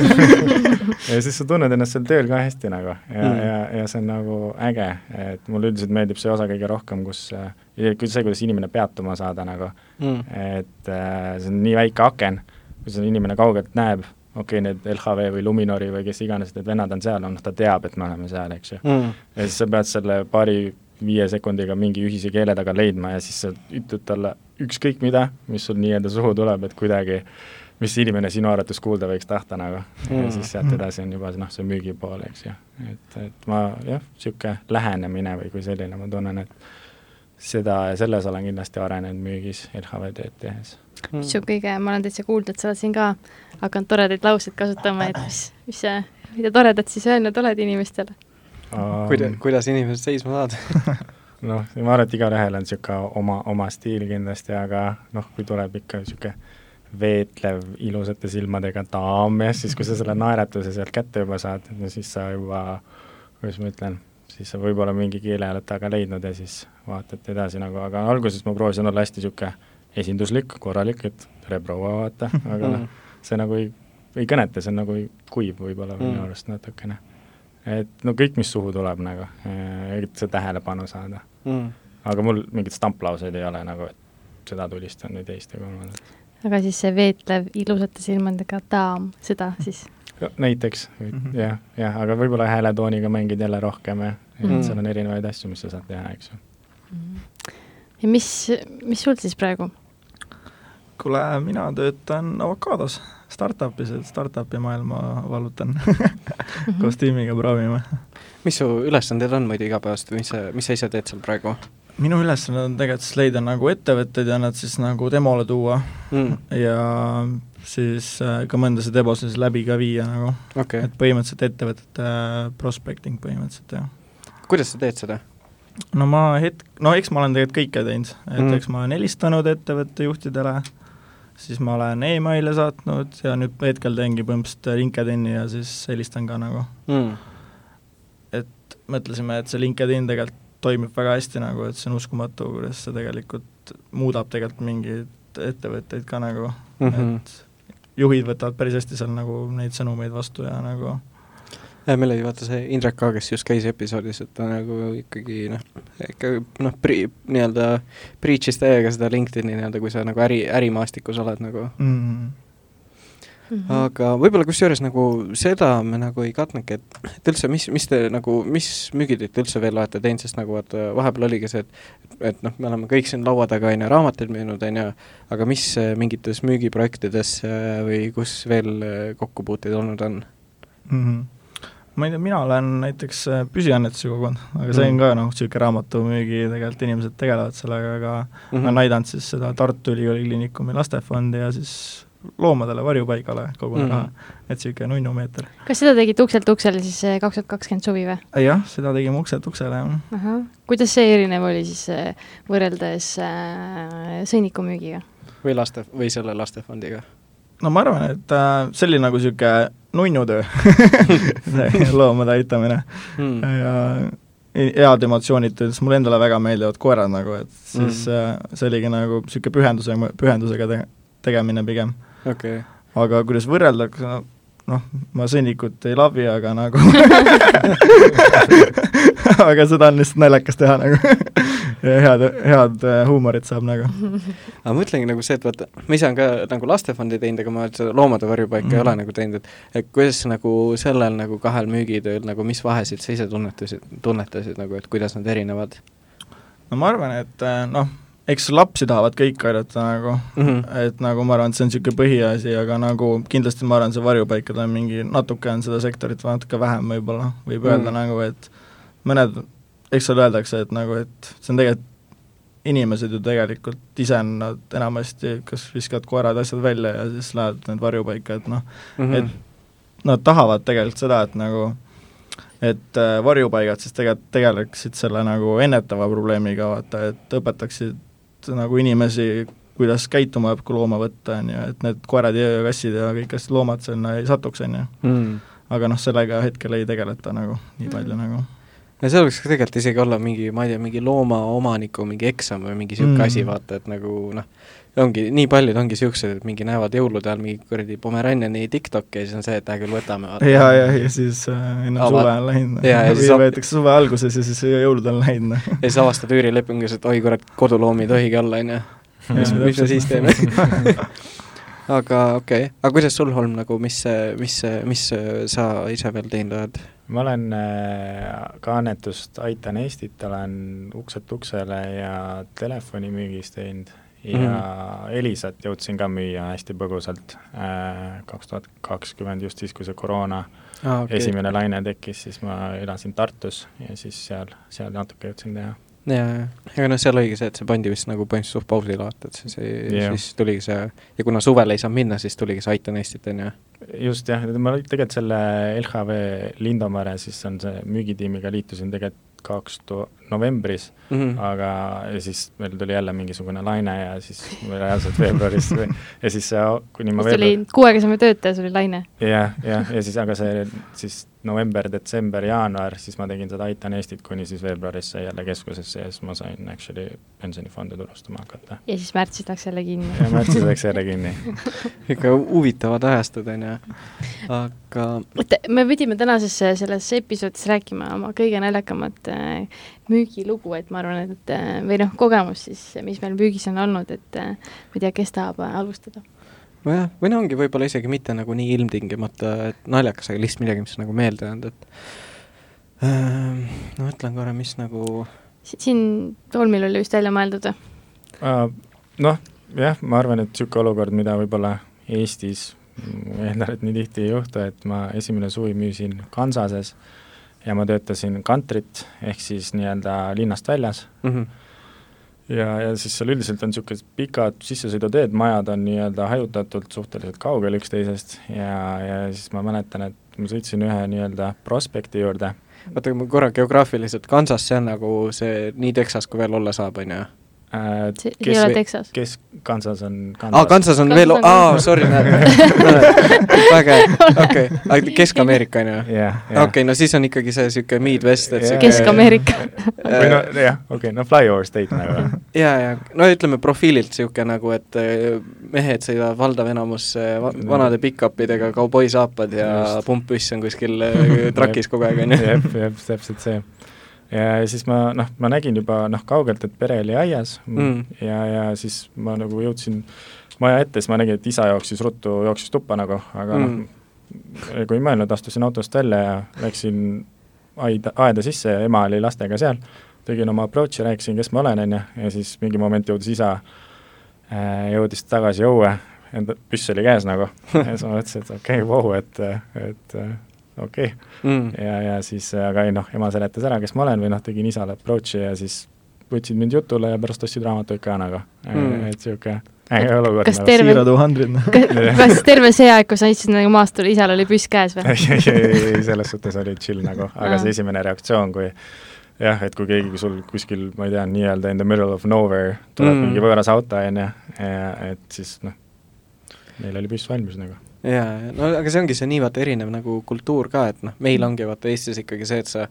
ja siis sa tunned ennast seal tööl ka hästi nagu ja mm., ja, ja see on nagu äge, et mulle üldiselt meeldib see osa kõige rohkem, kus see, kuidas inimene peatuma saada nagu mm., et äh, see on nii väike aken, kui see inimene kaugelt näeb, okei okay,, need LHV või Luminori või kes iganes need vennad on seal, noh, ta teab, et me oleme seal, eks ju mm.. ja siis sa pead selle paari viie sekundiga mingi ühise keele taga leidma ja siis sa ütled talle ükskõik mida, mis sul nii-öelda suhu tuleb, et kuidagi mis inimene sinu arvates kuulda võiks tahta nagu mm. ja siis sealt edasi on juba noh, see müügipool, eks ju. et, et ma jah, niisugune lähenemine või kui selline, ma tunnen, et seda ja selles olen kindlasti arenenud müügis LHV tööd tehes
mm.. mis su kõige, ma olen täitsa kuulnud, et sa oled siin ka hakanud toredaid lauseid kasutama, et mis, mis sa, mida toredat siis öelnud oled inimestele
um,? kuida-, kuidas inimesed seisma saavad <laughs>
noh, ma arvan, et igalühel on niisugune oma, oma stiil kindlasti, aga noh, kui tuleb ikka niisugune veetlev ilusate silmadega daam ja siis, kui sa selle <laughs> naeratuse sealt kätte juba saad, no siis sa juba, kuidas ma ütlen, siis sa võib-olla mingi keele oled taga leidnud ja siis vaatad edasi nagu, aga alguses ma proovisin olla hästi niisugune esinduslik, korralik, et tere proua, vaata, aga <laughs> noh, see nagu ei, ei kõneta, see on nagu kuiv võib-olla minu mm. arust natukene. Et no kõik, mis suhu tuleb nagu, et see tähelepanu saada mm.. aga mul mingeid stamplauseid ei ole nagu, et seda tulistan või teist ja kolmandat
aga siis see veetlev ilusate silmadega daam, seda siis?
näiteks mm -hmm. jah, jah, aga võib-olla hääletooniga mängid jälle rohkem ja, mm -hmm. seal on erinevaid asju, mis sa saad teha, eks ju mm.
-hmm. ja mis, mis sul siis praegu?
kuule, mina töötan avokaados, startup'is, et startup'i maailma vallutan mhm. koos tiimiga proovime.
mis su ülesanded on muidu igapäevaselt või mis sa, mis sa ise teed seal praegu?
minu ülesanne on tegelikult siis leida nagu ettevõtteid ja nad siis nagu demole tuua mm. ja siis äh, ka mõndasid debosid siis läbi ka viia nagu
okay.,
et põhimõtteliselt ettevõtete äh, prospecting põhimõtteliselt, jah.
kuidas sa teed seda?
no ma hetk, no eks ma olen tegelikult kõike teinud, et mm. eks ma olen helistanud ettevõtte juhtidele, siis ma olen email'e saatnud ja nüüd hetkel teengi põhimõtteliselt LinkedIni ja siis helistan ka nagu. Mm.. et mõtlesime, et see LinkedIn tegelikult toimib väga hästi nagu, et see on uskumatu, kuidas see tegelikult muudab tegelikult mingeid ettevõtteid ka nagu. Mm, -hmm. et juhid võtavad päris hästi seal nagu neid sõnumeid vastu ja nagu
meil oli vaata see Indrek ka, kes just käis episoodis, et ta nagu ikkagi noh, ikka noh, pri-, nii-öelda preach'is täiega seda LinkedIn'i nii-öelda, kui sa nagu äri, ärimaastikus oled nagu mm. -hmm Mm -hmm. aga võib-olla kusjuures nagu seda me nagu ei katnudki, et, et üldse, mis, mis te nagu, mis müügitöid te üldse veel olete teinud, sest nagu vaata, vahepeal oligi see, et et noh, me oleme kõik siin laua taga, on ju, raamatuid müünud, on ju, aga mis äh, mingites müügiprojektides äh, või kus veel äh, kokkupuuteid olnud on
mm? -hmm ma ei tea, mina olen näiteks püsiannetusi kogunud, aga see on mm. ka noh, niisugune raamatumüügi, tegelikult inimesed tegelevad sellega, aga mm -hmm. olen aidanud siis seda Tartu Ülikooli Kliinikumi lastefondi ja siis loomadele varjupaigale kogu mm. raha, et niisugune nunnumeeter.
kas seda tegite ukselt uksele siis eh, kaks tuhat kakskümmend suvi või?
jah, seda tegime ukselt uksele, jah.
kuidas see erinev oli siis võrreldes äh, sõnnikumüügiga?
või laste, või selle lastefondiga?
no ma arvan, et äh, see oli nagu niisugune nunnutöö <laughs> loomade aitamine mm. ja head emotsioonid, sest mulle endale väga meeldivad koerad nagu, et siis mm. see oligi nagu niisugune pühenduse, pühendusega te tegemine pigem
okay..
aga kuidas võrrelda, noh, ma sõnnikut ei labi, aga nagu <laughs> <laughs> <laughs> aga seda on lihtsalt naljakas teha nagu <laughs> ja head, head äh, huumorit saab nagu.
aga mõtlengi nagu see, et vaata, ma ise olen ka nagu lastefondi teinud, aga ma seda loomade varjupaika mm ei ole nagu teinud, et et kuidas nagu sellel nagu kahel müügitööl nagu, mis vahesid sa ise tunnetasid, tunnetasid nagu, et kuidas nad erinevad?
no ma arvan, et äh, noh, eks lapsi tahavad kõik aidata nagu mm, -hmm. et nagu ma arvan, et see on niisugune põhiasi, aga nagu kindlasti ma arvan, see varjupaikade mingi, natuke on seda sektorit natuke vähem võib-olla, võib öelda mm -hmm. nagu, et mõned, eks seal öeldakse, et nagu, et see on tegelikult inimesed ju tegelikult ise on nad enamasti kas viskavad koerad, asjad välja ja siis lähevad need varjupaika, et noh mm, -hmm. et nad tahavad tegelikult seda, et nagu et äh, varjupaigad siis tegelikult tegeleksid selle nagu ennetava probleemiga, vaata, et õpetaksid nagu inimesi, kuidas käituma peab, kui looma võtta, on ju, et need koerad ja kassid ja kõik asjad, loomad sinna ei satuks, on ju. Mm. aga noh, sellega hetkel ei tegeleta nagu nii palju mm. nagu
no see võiks ka tegelikult isegi olla mingi, ma ei tea, mingi loomaomaniku mingi eksam või mingi niisugune mm. asi, vaata, et nagu noh, ongi, nii paljud ongi niisugused, et mingi näevad jõulude ajal mingi kuradi Pomeraniani TikTok'i ja siis on see, et hea küll, võtame.
ja, ja, ja siis äh, enne Ava... suve on läinud. või võetakse suve alguses ja siis jõulud on läinud.
ja siis avastad üürilepingus, et oi kurat, koduloomi ei tohigi olla, on ju. mis, mis me siis teeme <laughs> aga okei okay., aga kuidas sul, Holm, nagu mis, mis, mis sa ise veel teinud oled?
Ma olen äh, ka annetust Aitan Eestit, olen ukselt uksele ja telefonimüügis teinud ja mm -hmm. Elisat jõudsin ka müüa hästi põgusalt äh, kaks tuhat kakskümmend, just siis, kui see koroona ah, okay. esimene laine tekkis, siis ma elasin Tartus ja siis seal, seal natuke jõudsin teha
jaa, jaa, ega noh, seal oligi see, et see pandi vist nagu põhimõtteliselt suht pausile vaata, et siis siis tuligi see, ja kuna suvel ei saanud minna, siis tuligi see Aitan Eestit, on ju.
Just jah, ma tegelikult selle LHV Lindomere, siis on see müügitiimiga liitusin tegelikult kaks tuhat, novembris mm, -hmm. aga ja siis meil tuli jälle mingisugune laine ja siis reaalselt veebruaris <laughs> ja siis see, kuni ma
veebruar... tuli kuuekeseme töötaja, see oli laine
ja,. jah, jah, ja siis, aga see siis november, detsember, jaanuar, siis ma tegin seda Aitan Eestit kuni siis veebruaris sai jälle keskusesse ja siis ma sain actually pensionifonde turustama hakata.
ja siis märtsis läks jälle kinni.
ja märtsis läks jälle kinni <laughs>
ikka huvitavad ajastud, on ju, aga
oota, me pidime tänases selles episoodis rääkima oma kõige naljakamat äh, müügilugu, et ma arvan, et äh, või noh, kogemus siis, mis meil müügis on olnud, et äh, ma ei tea, kes tahab alustada
nojah, või no ongi võib-olla isegi mitte nagu nii ilmtingimata, et naljakas, aga lihtsalt midagi, mis nagu meelde jäänud, et äh, no mõtlen korra, mis nagu
siin Tolmil oli vist välja mõeldud või
uh,? Noh, jah, ma arvan, et niisugune olukord, mida võib-olla Eestis eeldan, et nii tihti ei juhtu, et ma esimene suvi müüsin Kansases ja ma töötasin kantrit, ehk siis nii-öelda linnast väljas mm, -hmm ja, ja siis seal üldiselt on niisugused pikad sissesõiduteed, majad on nii-öelda hajutatult suhteliselt kaugel üksteisest ja, ja siis ma mäletan, et ma sõitsin ühe nii-öelda prospekti juurde.
oota, ma korra geograafiliselt, Kansas, see on nagu see nii Texas, kui veel olla saab, on ju?
Äh,. see ei ole Texas.
kes, Kansas on
Kansas. aa, Kansas on Kansas veel, aa, sorry, <laughs> väga hea, <laughs> okei, aga Kesk-Ameerika on ju? okei, no siis on ikkagi see niisugune Midwest, et
see Kesk-Ameerika
või no jah, okei no flyover state nagu. <laughs>
ja, ja no ütleme profiililt niisugune nagu, et äh, mehed sõidavad valdav enamus äh, va vanade pick-upidega, kauboisaapad ja pumppüss on kuskil äh, trakis kogu aeg, on ju.
jah, jah, täpselt see ja siis ma noh, ma nägin juba noh, kaugelt, et pere oli aias mm. ja, ja siis ma nagu jõudsin maja ette, siis ma nägin, et isa jooksis ruttu, jooksis tuppa nagu, aga noh, mm. noh, kui ei mõelnud, astusin autost välja ja läksin aida, aeda sisse ja ema oli lastega seal, tegin oma approach'i, rääkisin, kes ma olen, on ju, ja siis mingi moment jõudis isa, äh, jõudis tagasi õue, enda püss oli käes nagu <laughs> ja siis ma mõtlesin, et okei okay,, vau, et, et okei okay. mm.. ja, ja siis, aga ei noh, ema seletas ära, kes ma olen või noh, tegin isale approach'i ja siis võtsid mind jutule ja pärast ostsid raamatuid ka nagu mm., et niisugune äge olukord.
kas nagu. terve <laughs> kas terve see aeg, kui sa andsid nagu maastule, isal oli püss käes või?
ei, ei, ei, selles suhtes oli chill nagu, aga see esimene reaktsioon, kui jah, et kui keegi sul kuskil, ma ei tea, nii-öelda in the middle of nowhere tuleb mm. mingi võõras auto, on ju, et siis noh, neil oli püss valmis nagu
jaa, no aga see ongi see nii vaata erinev nagu kultuur ka, et noh, meil ongi vaata Eestis ikkagi see, et sa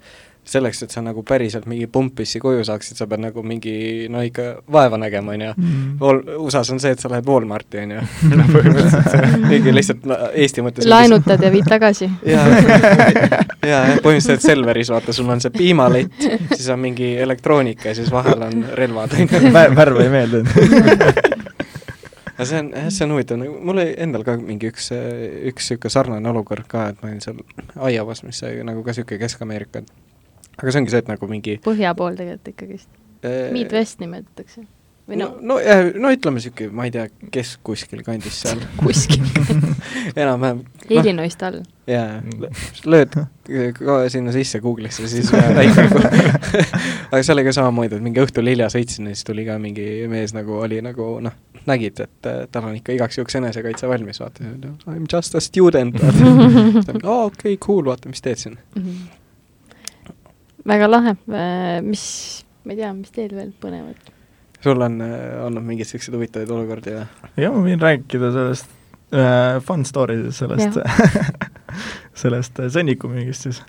selleks, et sa nagu päriselt mingi pumppissi koju saaksid, sa pead nagu mingi no ikka vaeva nägema, on ju.
mm.
USA-s on see, et sa lähed Walmarti, <laughs> on ju. no põhimõtteliselt mingi lihtsalt no, Eesti mõttes
laenutad ja viid tagasi. <laughs>
jaa, jaa, jah, põhimõtteliselt Selveris vaata, sul on see piimalett, siis on mingi elektroonika ja siis vahel on relvad, on ju.
värv ei meeldinud <laughs>
aga see on, jah, see on huvitav, nagu mul oli endal ka mingi üks, üks niisugune sarnane olukord ka, et ma olin seal Iowas, mis sai nagu ka niisugune Kesk-Ameerika aga see ongi see, et nagu mingi
põhja pool tegelikult ikkagist äh,. Midwest nimetatakse.
või no, no, no, no ütleme niisugune, ma ei tea, kes kuskil kandis seal <laughs>
kuskil <laughs>
enam-vähem
no,. Illinois'st all. <laughs>
jaa, lööd sinna sisse Google'isse, siis näitab aga seal oli ka samamoodi, et mingi õhtul hilja sõitsin ja siis tuli ka mingi mees nagu oli nagu noh, nägid, et tal on ikka igaks juhuks enesekaitse valmis, vaata, I m just a student, <laughs> vaata. aa, okei, cool, vaata, mis teed siin mm. -hmm
väga lahe, äh, mis, ma ei tea, mis teil veel põnevat?
sul on äh, olnud mingeid niisuguseid huvitavaid olukordi ja?
jah, ma võin rääkida sellest äh, fun story sellest <laughs> sellest äh, sõnnikumüügist siis.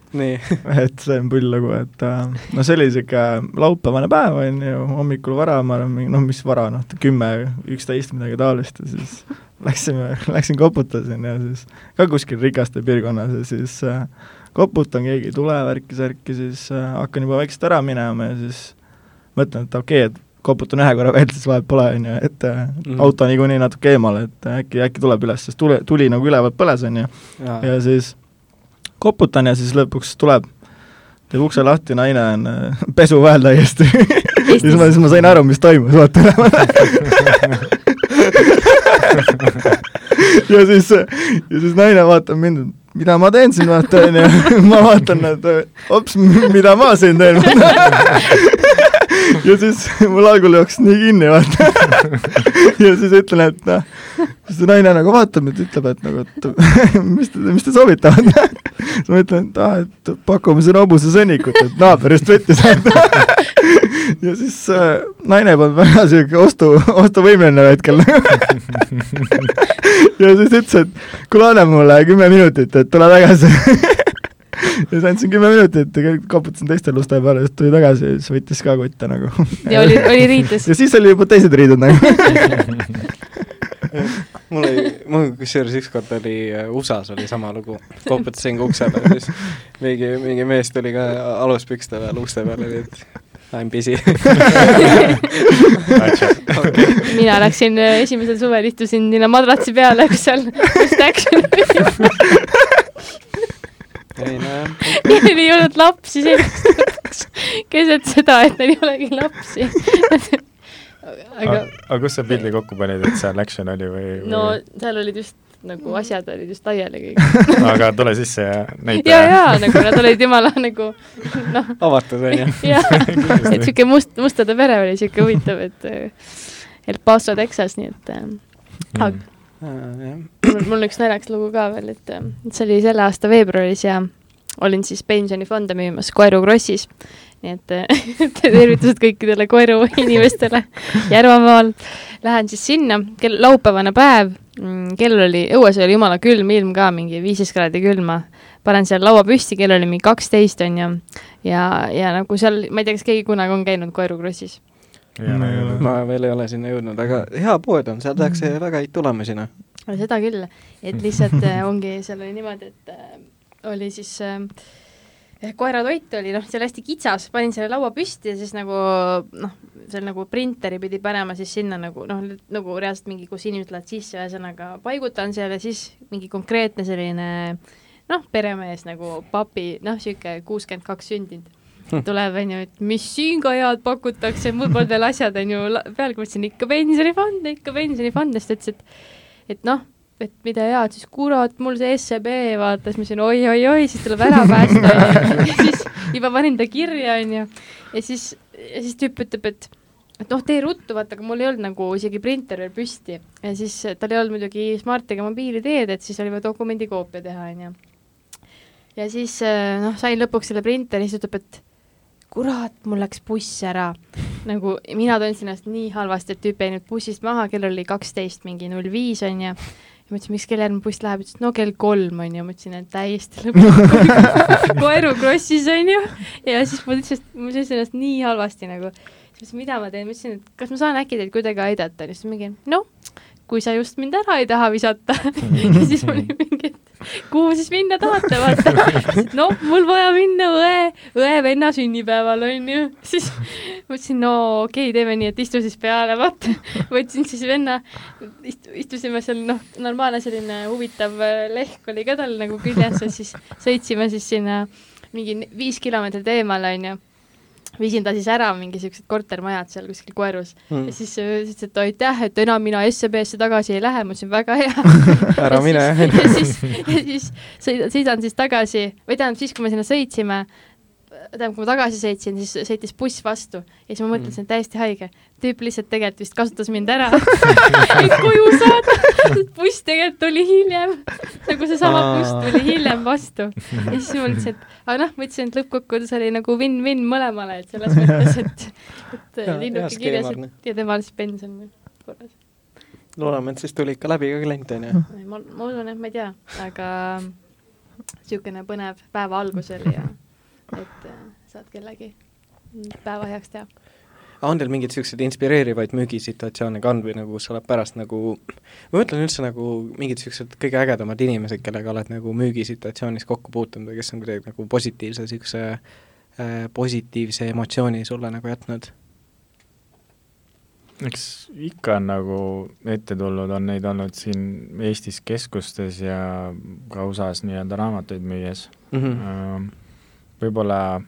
<laughs> et see on pull lugu, et äh, no see oli niisugune laupäevane päev, on ju, hommikul vara, ma arvan, noh, mis vara, noh, kümme, üksteist, midagi taolist ja siis läksime, <laughs> läksin koputasin ja siis ka kuskil rikaste piirkonnas ja siis äh, koputan, keegi ei tule, värki-särki, siis äh, hakkan juba vaikselt ära minema ja siis mõtlen, et okei okay,, et koputan ühe korra veel, siis vahet pole, on ju, et mm. auto niikuinii natuke eemal, et äkki, äkki tuleb üles, sest tule, tuli nagu ülevalt põles, on ju. ja siis koputan ja siis lõpuks tuleb, teeb ukse lahti, naine on äh, <laughs> pesuväel täiesti. Siis ma, siis ma sain aru, mis toimus, vaata. <laughs> Ja siis, ja siis naine vaatab mind, mida ma teen siin, vaata, onju. ma vaatan, et ops, mida ma siin teen <laughs> ja siis mul algul jooksis nii kinni, vaata. ja siis ütlen, et noh, siis see naine nagu vaatab mind, ütleb, et nagu, et mis te, mis te soovitavad siis ma ütlen, et aa, et pakume siin hobusesõnnikut, et naaberist võttis ja siis äh, naine polnud väga siuke ostu, ostuvõimeline hetkel. Ja siis ütles, et kuule, anna mulle kümme minutit, et tule tagasi ja siis andsin kümme minutit ja koputasin teistele uste peale, siis tuli tagasi ja siis võttis ka kotte nagu.
ja oli, oli riides?
ja siis oli juba teised riided nagu <laughs>
mul oli, mul kusjuures ükskord oli äh, USA-s oli sama lugu, koputasin ka ukse peale, siis mingi, mingi mees tuli ka aluspükste peal ukse peale, nii et I m busy
okay. <laughs> mina läksin äh, esimesel suvel, istusin sinna madratsi peale, kus seal just action <laughs> ei nojah. <laughs> Neil ei olnud lapsi sellepärast keset seda, et neil ei olegi lapsi
aga aga kus sa pildi kokku panid, et seal action oli või, või...?
no seal olid just nagu asjad olid just laiali kõik <laughs>
aga tule sisse ja näita.
ja, ja nagu nad olid jumala nagu noh.
avatud on ju.
jah, et siuke must, mustade pere oli siuke huvitav, et El Paso, Texas, nii et äh, mm. Mul, mul on üks naljakas lugu ka veel, et see oli selle aasta veebruaris ja olin siis pensionifonde müümas Koeru Krossis nii <laughs> et tervitused kõikidele koeru inimestele Järvamaal. Lähen siis sinna, kell, laupäevane päev, mm, kell oli, õues oli jumala külm ilm ka, mingi viisteist kraadi külma. panen seal laua püsti, kell oli mingi kaksteist, on ju, ja, ja nagu seal, ma ei tea, kas keegi kunagi on käinud Koeru Krossis?
ma veel ei ole sinna jõudnud, aga hea pood on, seal tehakse mm. väga häid tulemusi, noh.
Seda küll, et <laughs> lihtsalt äh, ongi, seal oli niimoodi, et äh, oli siis äh, koeratoit oli noh, seal hästi kitsas, panin selle laua püsti ja siis nagu noh, seal nagu printeri pidi panema siis sinna nagu noh, nagu reaalselt mingi, kus inimesed lähevad sisse, ühesõnaga paigutan seal ja siis mingi konkreetne selline noh, peremees nagu papi, noh, niisugune kuuskümmend kaks sündinud hm. tuleb, on ju, et mis siin ka head pakutakse, mul polnud veel asjad, on ju, peale mõtlesin ikka pensionifond, ikka pensionifond, siis ta ütles, et et noh, et mida head, siis kurat, mul see SEB vaatas, ma ütlesin oi-oi-oi, siis tuleb ära päästa <laughs> ja siis juba panin ta kirja, onju. ja siis, ja siis tüüp ütleb, et et noh, tee ruttu, vaata, aga mul ei olnud nagu isegi printer veel püsti ja siis tal ei olnud muidugi Smartiga mobiiliteed, et siis oli vaja dokumendikoopia teha, onju. ja siis noh, sain lõpuks selle printeri, siis ütleb, et kurat, mul läks buss ära. Nagu mina tundsin ennast nii halvasti, et tüüp jäi nüüd bussist maha, kell oli kaksteist mingi null viis onju. Ma ütlesin, miks kell järgmine buss läheb, ütles, no kell kolm on ju, ma ütlesin, et täiesti lõpuks <laughs> koeru krossis on ju, ja siis ma ütlesin, ma tundsin ennast nii halvasti nagu. siis ma ütlesin, mida ma teen, ma ütlesin, et kas ma saan äkki teid kuidagi aidata, siis mingi noh, kui sa just mind ära ei taha visata. <laughs> Ja siis oli mingi, et kuhu siis minna tahate, vaata. no mul vaja minna õe, õe-venna sünnipäeval, onju. siis mõtlesin, no okei okay,, teeme nii, et istu siis peale, vaata. võtsin siis venna, istu-, istusime seal, noh, normaalne selline huvitav lehk oli ka tal nagu küljes ja siis sõitsime siis sinna mingi viis kilomeetrit eemale, onju viisin ta siis ära mingi siuksed kortermajad seal kuskil Koerus mm. ja siis äh, ütles, et aitäh, et enam mina SEB-sse tagasi ei lähe, ma ütlesin väga hea <laughs>
ära mine.
ja siis, ja siis sõidan, sõidan siis tagasi või tähendab siis, kui me sinna sõitsime, tähendab, kui ma tagasi sõitsin, siis sõitis buss vastu ja siis ma mõtlesin, et täiesti haige. tüüp lihtsalt tegelikult vist kasutas mind ära <laughs> et koju saada, buss tegelikult tuli hiljem, nagu seesama buss tuli hiljem vastu. ja siis ma mõtlesin, et aga noh, ma ütlesin, et lõppkokkuvõttes oli nagu win-win mõlemale, et selles <laughs> mõttes, et, et linnuke kirjas, ja temal siis pension korras.
loodame, et siis tuli ikka läbi ka klient, on ju?
ma, ma usun, et ma ei tea, aga niisugune põnev päeva algus oli ja et äh, saad kellegi päeva heaks teha.
on teil mingeid niisuguseid inspireerivaid müügisituatsioone ka olnud või nagu, kus sa oled pärast nagu, ma mõtlen üldse nagu mingid niisugused kõige ägedamad inimesed, kellega oled nagu müügisituatsioonis kokku puutunud või kes on kuidagi nagu positiivse niisuguse äh, positiivse emotsiooni sulle nagu jätnud?
eks ikka on nagu ette tulnud, on neid olnud siin Eestis keskustes ja ka USA-s nii-öelda raamatuid müües mm. -hmm võib-olla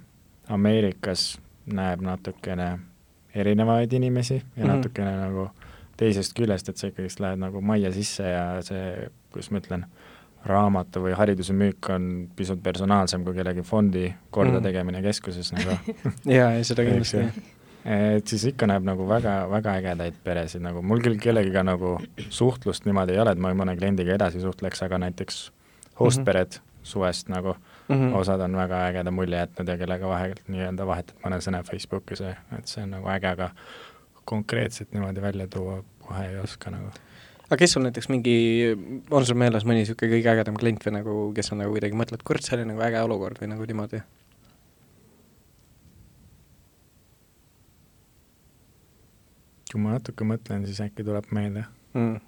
Ameerikas näeb natukene erinevaid inimesi ja mm -hmm. natukene nagu teisest küljest, et sa ikkagist lähed nagu majja sisse ja see, kuidas ma ütlen, raamatu või hariduse müük on pisut personaalsem kui kellegi fondi kordategemine mm. keskuses nagu <laughs>
jaa, ja seda kindlasti
et siis ikka näeb nagu väga, väga ägedaid peresid, nagu mul küll kellegiga nagu suhtlust niimoodi ei ole, et ma mõne kliendiga edasi suhtleks, aga näiteks hostpered mm -hmm. suvest nagu mm, -hmm. osad on väga ägeda mulje jätnud ja kellega vahelt nii-öelda vahetad mõne sõna Facebookis et see on nagu äge, aga konkreetselt niimoodi välja tuua kohe ei oska nagu.
aga kes sul näiteks mingi, on sul meeles mõni niisugune kõige ägedam klient või nagu, kes on nagu kuidagi mõtled, kurat, see oli nagu äge olukord või nagu niimoodi?
kui ma natuke mõtlen, siis äkki tuleb meelde
mm..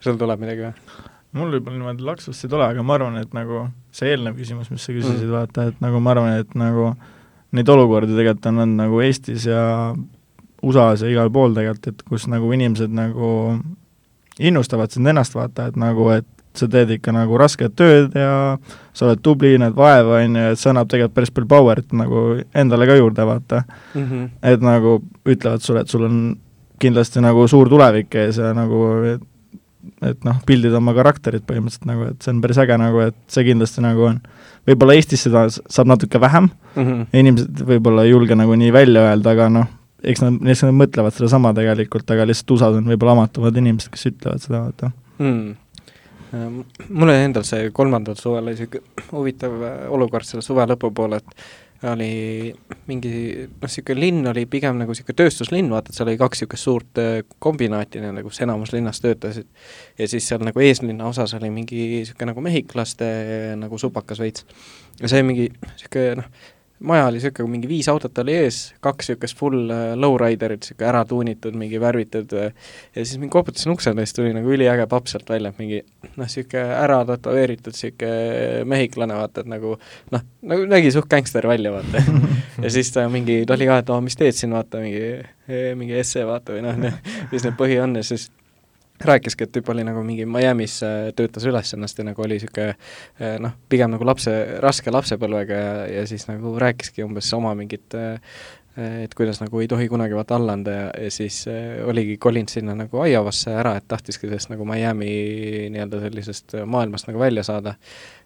sul tuleb midagi või?
Mul võib-olla niimoodi laksust ei tule, aga ma arvan, et nagu see eelnev küsimus, mis sa küsisid mm., vaata, et nagu ma arvan, et nagu neid olukordi tegelikult on olnud nagu Eestis ja USA-s ja igal pool tegelikult, et kus nagu inimesed nagu innustavad sind ennast, vaata, et nagu, et sa teed ikka nagu rasket tööd ja sa oled tubli, näed vaeva, on ju, et see annab tegelikult päris palju power'it nagu endale ka juurde, vaata mm. -hmm. et nagu ütlevad sulle, et sul on kindlasti nagu suur tulevik ees ja nagu et et noh, pildida oma karakterit põhimõtteliselt nagu, et see on päris äge nagu, et see kindlasti nagu on. võib-olla Eestis seda saab natuke vähem mm, -hmm. inimesed võib-olla ei julge nagu nii välja öelda, aga noh, eks nad, eks nad mõtlevad sedasama tegelikult, aga lihtsalt USA-s on võib-olla amatumad inimesed, kes ütlevad seda, vaata mm..
mul oli endal see kolmandal suvel oli niisugune huvitav äh, olukord selle suve lõpupoole, et oli mingi noh, niisugune linn oli pigem nagu niisugune tööstuslinn, vaata, et seal oli kaks niisugust suurt äh, kombinaati, nagu kus enamus linnast töötasid. ja siis seal nagu eeslinna osas oli mingi niisugune nagu mehhiklaste nagu supakas veits. ja see mingi niisugune noh, maja oli niisugune, mingi viis autot oli ees, kaks niisugust full äh, lowriderit, niisugune ära tuunitud, mingi värvitud äh, ja siis mingi koputasin uksele ja siis tuli nagu üliäge papp sealt välja, mingi noh, niisugune ära tätoveeritud niisugune mehhiklane, vaata, et nagu noh, nagu nägi suht gängster välja, vaata. <laughs> Ja siis ta mingi, ta oli ka, et aa, mis teed siin, vaata, mingi, mingi esse, vaata, või noh, mis need põhi on ja siis rääkiski, et tüüp oli nagu mingi Miami's äh, töötas üles ennast ja nagu oli niisugune äh, noh, pigem nagu lapse, raske lapsepõlvega ja, ja siis nagu rääkiski umbes oma mingit äh, et kuidas nagu ei tohi kunagi vaata alla anda ja, ja siis äh, oligi kolinud sinna nagu Iowasse ära, et tahtiski sellest nagu Miami nii-öelda sellisest maailmast nagu välja saada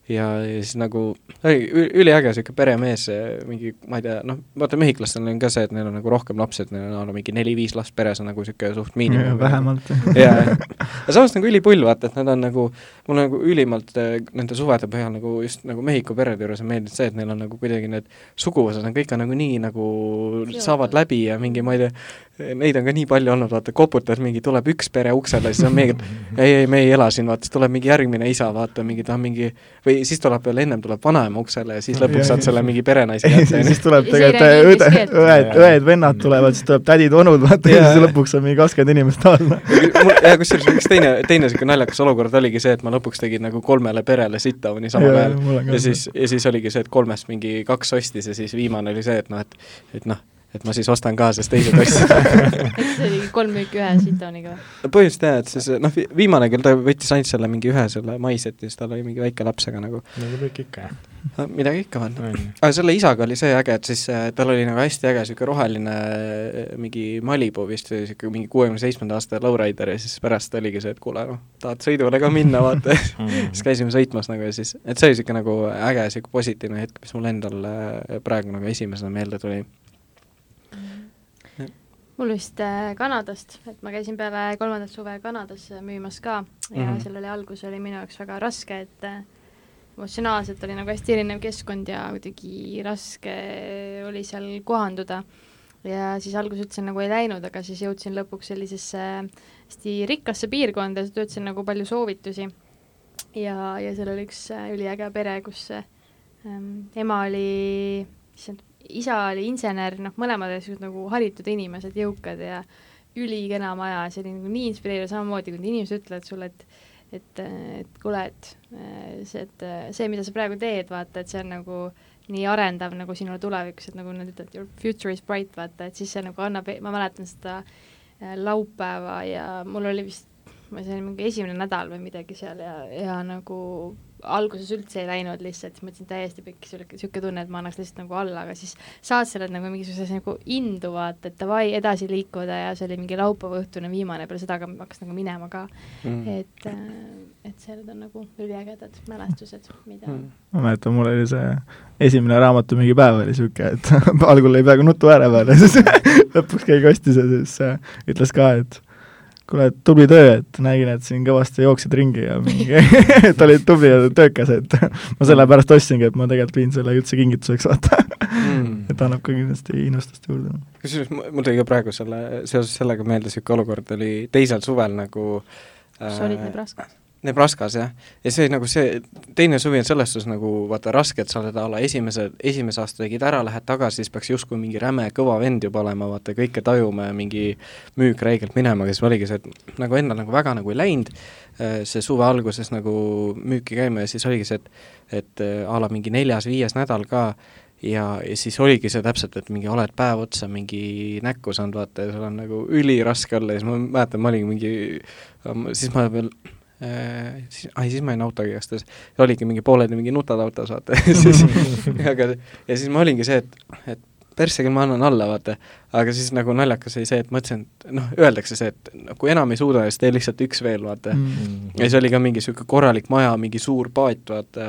ja, ja siis nagu üliäge niisugune peremees, mingi, ma ei tea, noh, vaata mehhiklastel on ka see, et neil on nagu rohkem lapsi, et neil on no, mingi neli-viis last peres on nagu niisugune suht miinimum.
vähemalt. <laughs>
jaa, ja samas nagu ülipull, vaata, et nad on nagu, mulle nagu ülimalt äh, nende suvede põhjal nagu just nagu Mehhiko perede juures on meeldinud see, et neil on nagu kuidagi need suguvõsad on kõik on nagu nii nagu saavad läbi ja mingi, ma ei tea, neid on ka nii palju olnud, vaata, koputad, mingi tuleb üks pere uksele, siis on mingi, et ei, ei, me ei ela siin, vaata, siis tuleb mingi järgmine isa, vaata, mingi ta on mingi, või siis tuleb veel, ennem tuleb vanaema uksele ja siis lõpuks saad selle mingi perenaise kätte. <laughs>
siis tuleb tegelikult õde, õed, õed-vennad tulevad, siis tuleb tädid-onud, vaata, ja siis lõpuks on mingi kakskümmend inimest alla.
ja kusjuures üks teine, teine niisugune naljakas olukord oligi see, et ma lõpuks tegin nagu kolmele perele sit-down'i samal ajal. ja siis, ja siis oligi see, et kolmest mingi kaks ostis ja siis viimane oli see, et noh, et, et noh, et ma siis ostan ka, sest teised ostsid <laughs>
et see oli kolm müüki ühe sit-downiga või?
põhimõtteliselt jah, et siis noh, viimane küll ta võttis ainult selle mingi ühe selle maiseti, siis tal oli mingi väike laps, aga nagu
nagu kõik ikka,
jah. midagi ikka on. aga selle isaga oli see äge, et siis äh, tal oli nagu hästi äge niisugune roheline äh, mingi Malibu vist või niisugune mingi kuuekümne seitsmenda aasta lowrider ja siis pärast oligi see, et kuule noh, tahad sõidule ka minna, vaata <laughs> <laughs> siis käisime sõitmas nagu ja siis, et see oli niisugune nagu äge, niisugune positiivne hetk, mis mul endal äh, praegu nagu esimesena meelde tuli
mul vist äh, Kanadast, et ma käisin peale kolmandat suve Kanadas müümas ka ja mm -hmm. seal oli algus oli minu jaoks väga raske, et äh, emotsionaalselt oli nagu hästi erinev keskkond ja kuidagi raske oli seal kohanduda. ja siis alguses üldse nagu ei läinud, aga siis jõudsin lõpuks sellisesse hästi rikkasse piirkonda, töötasin nagu palju soovitusi. ja, ja seal oli üks äh, üliäge pere, kus ähm, ema oli, issand, isa oli insener, noh, mõlemad olid nagu haritud inimesed, jõukad ja ülikena maja, see oli nagu nii inspireeriv, samamoodi kui inimesed ütlevad sulle, et et, et kuule, et see, et see, mida sa praegu teed, vaata, et see on nagu nii arendav nagu sinule tulevikus, et nagu nad ütlevad, your future is bright, vaata, et siis see nagu annab, ma mäletan seda äh, laupäeva ja mul oli vist, ma ei tea, mingi esimene nädal või midagi seal ja, ja nagu alguses üldse ei läinud lihtsalt, siis mõtlesin täiesti pikk, niisugune tunne, et ma annaks lihtsalt nagu alla, aga siis saad selle nagu mingisuguses nagu indu vaata, et davai, edasi liikuda ja see oli mingi laupäeva õhtune viimane, peale seda hakkas nagu minema ka mm.. et, äh, et need on nagu üliägedad mälestused, mida mm.
ma mäletan, mul oli see esimene raamatu mingi päev oli niisugune, et <laughs> algul lõi peaaegu nutu ääre peale, siis <laughs> lõpuks keegi ostis ja siis äh, ütles ka, et kuule, tubli töö, et nägin, et siin kõvasti jooksid ringi ja mingi <laughs> <laughs> et olid tubli ja töökas, et ma sellepärast ostsingi, et ma tegelikult viin selle üldse kingituseks, vaata. Mm.. <laughs> et annab ka kindlasti innustust juurde.
kusjuures mul tuli ka praegu selle, seoses sellega meelde niisugune olukord oli teisel suvel nagu
äh, sa olid Nebraskas?
Jah, ja see nagu see, teine suvi on selles suhtes nagu vaata raske, et sa oled a la esimese, esimese aasta tegid ära, lähed tagasi, siis peaks justkui mingi räme kõva vend juba olema, vaata kõike tajuma ja mingi müük räigelt minema, siis oligi see, et nagu endal nagu väga nagu ei läinud, äh, see suve alguses nagu müüki käima ja siis oligi see, et et äh, a la mingi neljas-viies nädal ka ja, ja siis oligi see täpselt, et mingi oled päev otsa mingi näkku saanud, vaata, ja sul on nagu üliraske olla ja siis ma mäletan, ma olingi mingi, siis ma veel siis, ai siis ma olin autoga igastahes, oligi mingi pooleldi mingi vaata <laughs> siis <laughs> aga ja siis ma olingi see, et, et persse küll ma annan alla, vaata, aga siis nagu naljakas oli see, et mõtlesin, et noh, öeldakse see, et no, kui enam ei suuda, siis tee lihtsalt üks veel, vaata mm. -hmm. ja siis oli ka mingi niisugune korralik maja, mingi suur paat, vaata,